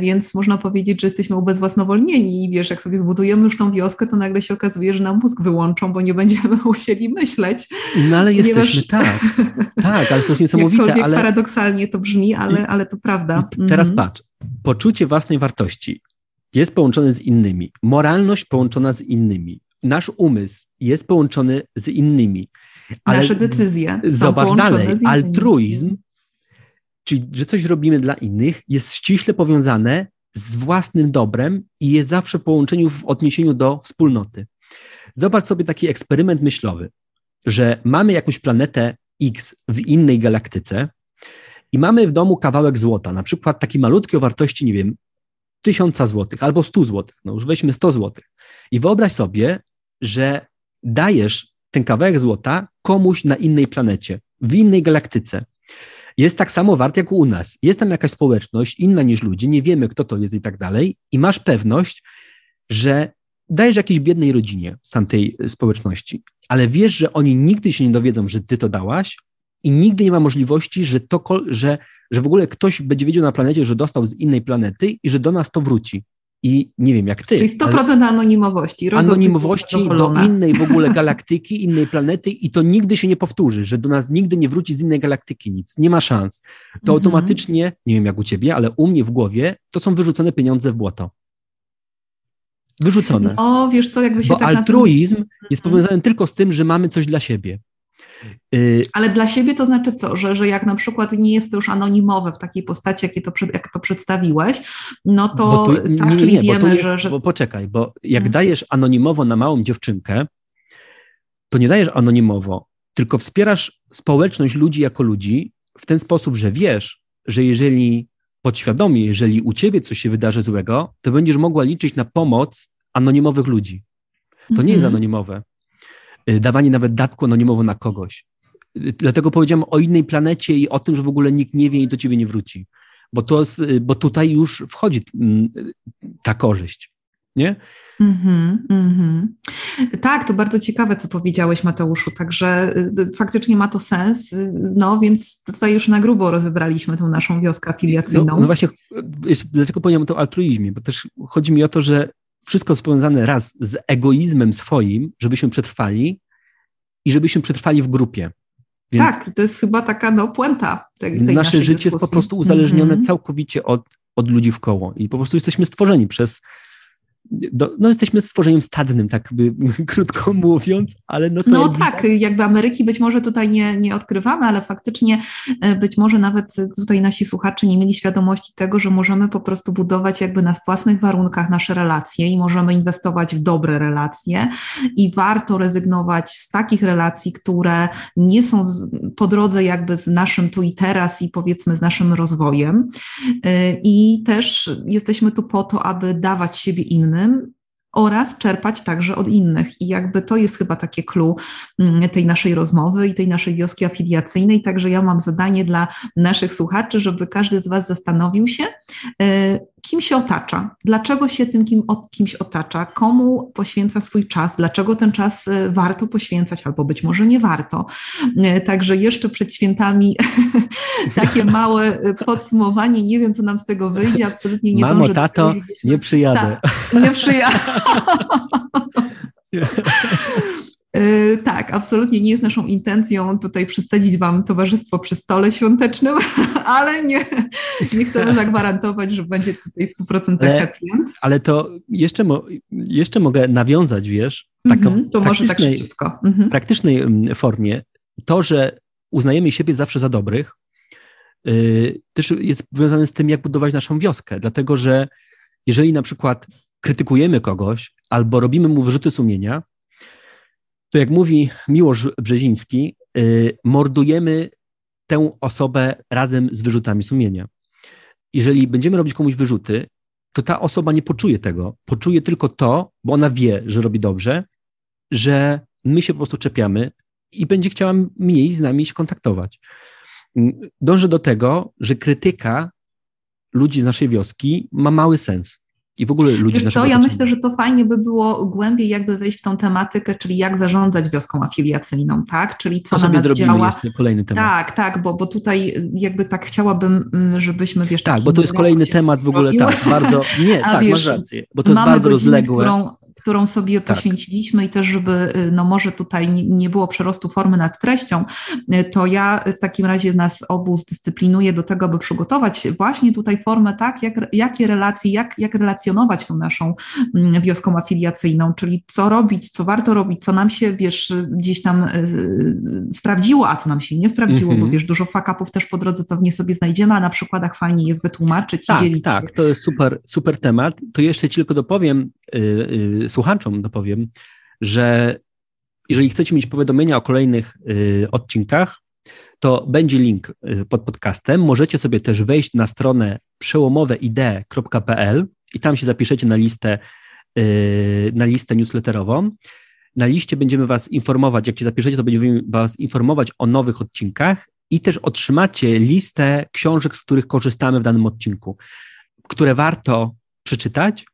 więc można powiedzieć, że jesteśmy ubezwłasnowolnieni i wiesz, jak sobie zbudujemy już tą wioskę, to nagle się okazuje, że nam mózg wyłączą, bo nie będziemy [LAUGHS] musieli myśleć. No ale ponieważ... jesteśmy, tak, [LAUGHS] tak, ale to jest niesamowite. Ale... paradoksalnie to brzmi, ale, ale to prawda. I teraz mhm. patrz, poczucie własnej wartości jest połączone z innymi, moralność połączona z innymi, nasz umysł jest połączony z innymi. Ale Nasze decyzje. Zobacz dalej, altruizm, czyli że coś robimy dla innych, jest ściśle powiązane z własnym dobrem i jest zawsze w połączeniu w odniesieniu do wspólnoty. Zobacz sobie taki eksperyment myślowy, że mamy jakąś planetę X w innej galaktyce, i mamy w domu kawałek złota, na przykład taki malutki o wartości, nie wiem, tysiąca złotych albo stu złotych, no już weźmy sto złotych. I wyobraź sobie, że dajesz ten kawałek złota komuś na innej planecie, w innej galaktyce. Jest tak samo wart jak u nas. Jest tam jakaś społeczność inna niż ludzie, nie wiemy kto to jest i tak dalej, i masz pewność, że dajesz jakiejś biednej rodzinie z tamtej społeczności, ale wiesz, że oni nigdy się nie dowiedzą, że ty to dałaś, i nigdy nie ma możliwości, że, to, że, że w ogóle ktoś będzie wiedział na planecie, że dostał z innej planety i że do nas to wróci. I nie wiem jak ty. Czyli 100% anonimowości. Anonimowości do innej w ogóle [LAUGHS] galaktyki, innej planety i to nigdy się nie powtórzy, że do nas nigdy nie wróci z innej galaktyki nic. Nie ma szans. To mhm. automatycznie, nie wiem jak u ciebie, ale u mnie w głowie to są wyrzucone pieniądze w błoto. Wyrzucone. O, wiesz co, jakby się Bo tak altruizm jest powiązany tylko z tym, że mamy coś dla siebie. Y, Ale dla siebie to znaczy co? Że, że jak na przykład nie jest to już anonimowe w takiej postaci, jakie to, jak to przedstawiłeś, no to tu, tak, nie, czyli nie, wiemy, jest, że, że... Bo poczekaj, bo jak hmm. dajesz anonimowo na małą dziewczynkę, to nie dajesz anonimowo, tylko wspierasz społeczność ludzi jako ludzi w ten sposób, że wiesz, że jeżeli podświadomie, jeżeli u ciebie coś się wydarzy złego, to będziesz mogła liczyć na pomoc anonimowych ludzi. To nie jest mhm. anonimowe. Y, dawanie nawet datku anonimowo na kogoś. Y, dlatego powiedziałem o innej planecie i o tym, że w ogóle nikt nie wie i do ciebie nie wróci. Bo, to, y, bo tutaj już wchodzi ta korzyść. Nie? Mm-hmm, mm-hmm. Tak, to bardzo ciekawe, co powiedziałeś, Mateuszu. Także faktycznie ma to sens. No więc tutaj już na grubo rozebraliśmy tą naszą wioskę afiliacyjną. No, no właśnie, dlaczego powiedziałem o tym altruizmie? Bo też chodzi mi o to, że wszystko związane raz z egoizmem swoim, żebyśmy przetrwali i żebyśmy przetrwali w grupie. Więc tak, to jest chyba taka no, puenta tej, tej Nasze życie dyskusji. jest po prostu uzależnione mm -hmm. całkowicie od, od ludzi w koło i po prostu jesteśmy stworzeni przez do, no jesteśmy stworzeniem stadnym, tak by [LAUGHS] krótko mówiąc, ale no to... No tak, jakby Ameryki być może tutaj nie, nie odkrywamy, ale faktycznie e, być może nawet tutaj nasi słuchacze nie mieli świadomości tego, że możemy po prostu budować jakby na własnych warunkach nasze relacje i możemy inwestować w dobre relacje i warto rezygnować z takich relacji, które nie są po drodze jakby z naszym tu i teraz i powiedzmy z naszym rozwojem. E, i też jesteśmy tu po to, aby dawać siebie innym, innym oraz czerpać także od innych. I jakby to jest chyba takie clue mm, tej naszej rozmowy i tej naszej wioski afiliacyjnej. Także ja mam zadanie dla naszych słuchaczy, żeby każdy z Was zastanowił się, e, kim się otacza, dlaczego się tym kim, kimś otacza, komu poświęca swój czas, dlaczego ten czas e, warto poświęcać, albo być może nie warto. E, także jeszcze przed świętami [LAUGHS] takie małe podsumowanie. Nie wiem, co nam z tego wyjdzie, absolutnie nie Mamo, tato, nie przyjadę. Ta, nie przyjadę. [LAUGHS] [LAUGHS] E, tak, absolutnie nie jest naszą intencją tutaj przedstawić Wam towarzystwo przy stole świątecznym, [LAUGHS] ale nie, nie chcemy zagwarantować, że będzie tutaj w 100% ale, klient. Ale to jeszcze, mo, jeszcze mogę nawiązać, wiesz, taką mm -hmm, to może tak szybciutko. Mm -hmm. praktycznej mm, formie. To, że uznajemy siebie zawsze za dobrych, yy, też jest związane z tym, jak budować naszą wioskę, dlatego że jeżeli na przykład krytykujemy kogoś albo robimy mu wyrzuty sumienia, to jak mówi Miłosz Brzeziński, yy, mordujemy tę osobę razem z wyrzutami sumienia. Jeżeli będziemy robić komuś wyrzuty, to ta osoba nie poczuje tego. Poczuje tylko to, bo ona wie, że robi dobrze, że my się po prostu czepiamy i będzie chciała mniej z nami się kontaktować. Dążę do tego, że krytyka ludzi z naszej wioski ma mały sens i w ogóle ludzi Wiesz co, ja myślę, że to fajnie by było głębiej jakby wejść w tą tematykę, czyli jak zarządzać wioską afiliacyjną, tak? Czyli co to na nas działa. kolejny temat. Tak, tak, bo, bo tutaj jakby tak chciałabym, mm, żebyśmy, wiesz... Tak, bo to jest kolejny temat w ogóle, tak, bardzo, [LAUGHS] nie, tak, wiesz, masz rację, bo to jest bardzo godzinę, rozległe. Którą, którą sobie tak. poświęciliśmy i też, żeby y, no może tutaj nie było przerostu formy nad treścią, y, to ja w takim razie nas obu zdyscyplinuję do tego, aby przygotować właśnie tutaj formę tak, jak, jakie relacje, jak, jak relacjonować tą naszą mm, wioską afiliacyjną, czyli co robić, co warto robić, co nam się, wiesz, gdzieś tam y, sprawdziło, a co nam się nie sprawdziło, mm -hmm. bo wiesz, dużo fakapów też po drodze pewnie sobie znajdziemy, a na przykładach fajnie jest wytłumaczyć tak, i dzielić Tak, to jest super, super temat. To jeszcze ci tylko dopowiem, słuchaczom dopowiem, że jeżeli chcecie mieć powiadomienia o kolejnych y, odcinkach, to będzie link y, pod podcastem. Możecie sobie też wejść na stronę przełomoweidee.pl i tam się zapiszecie na listę, y, na listę newsletterową. Na liście będziemy Was informować, jak się zapiszecie, to będziemy Was informować o nowych odcinkach i też otrzymacie listę książek, z których korzystamy w danym odcinku, które warto przeczytać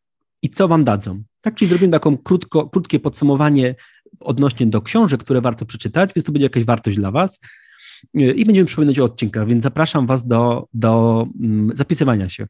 i co Wam dadzą. Tak, czyli zrobimy taką krótko, krótkie podsumowanie odnośnie do książek, które warto przeczytać, więc to będzie jakaś wartość dla Was i będziemy przypominać o odcinkach, więc zapraszam Was do, do mm, zapisywania się.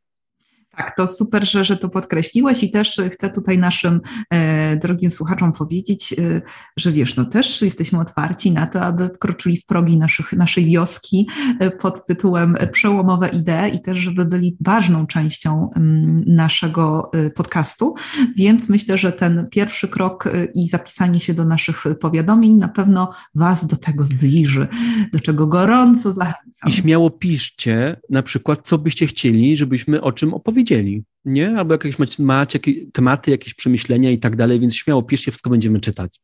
Tak, to super, że, że to podkreśliłeś i też chcę tutaj naszym e, drogim słuchaczom powiedzieć, e, że wiesz, no też jesteśmy otwarci na to, aby wkroczyli w progi naszych, naszej wioski e, pod tytułem Przełomowe idee i też, żeby byli ważną częścią m, mm, naszego e, podcastu, więc myślę, że ten pierwszy krok e, i zapisanie się do naszych powiadomień na pewno Was do tego zbliży, do czego gorąco zachęcam. I śmiało piszcie na przykład, co byście chcieli, żebyśmy o czym opowiedzieli powiedzieli, nie? Albo jakieś macie, macie tematy, jakieś przemyślenia i tak dalej, więc śmiało piszcie, wszystko będziemy czytać.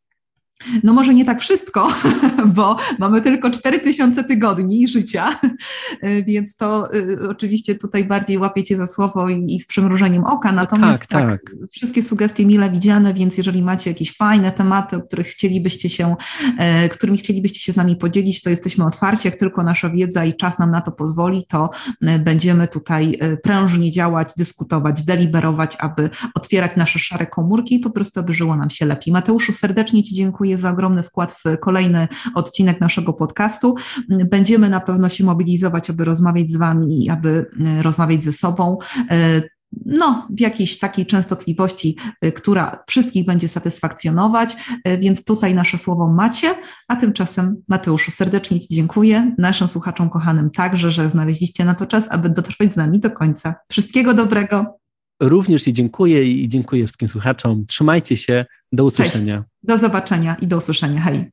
No może nie tak wszystko, [LAUGHS] bo mamy tylko 4000 tygodni życia, [LAUGHS] więc to y, oczywiście tutaj bardziej łapiecie za słowo i, i z przymrużeniem oka, natomiast tak, tak, tak, wszystkie sugestie mile widziane, więc jeżeli macie jakieś fajne tematy, o których chcielibyście się, e, którymi chcielibyście się z nami podzielić, to jesteśmy otwarci, jak tylko nasza wiedza i czas nam na to pozwoli, to e, będziemy tutaj e, prężnie działać, dyskutować, deliberować, aby otwierać nasze szare komórki i po prostu, aby żyło nam się lepiej. Mateuszu, serdecznie Ci dziękuję dziękuję za ogromny wkład w kolejny odcinek naszego podcastu. Będziemy na pewno się mobilizować, aby rozmawiać z Wami aby e, rozmawiać ze sobą e, no, w jakiejś takiej częstotliwości, e, która wszystkich będzie satysfakcjonować, więc tutaj nasze słowo macie, a tymczasem Mateuszu serdecznie Ci dziękuję, naszym słuchaczom kochanym także, że znaleźliście na to czas, aby dotrwać z nami do końca. Wszystkiego dobrego. Również Ci dziękuję i dziękuję wszystkim słuchaczom. Trzymajcie się. Do usłyszenia. Cześć. Do zobaczenia i do usłyszenia. Hej.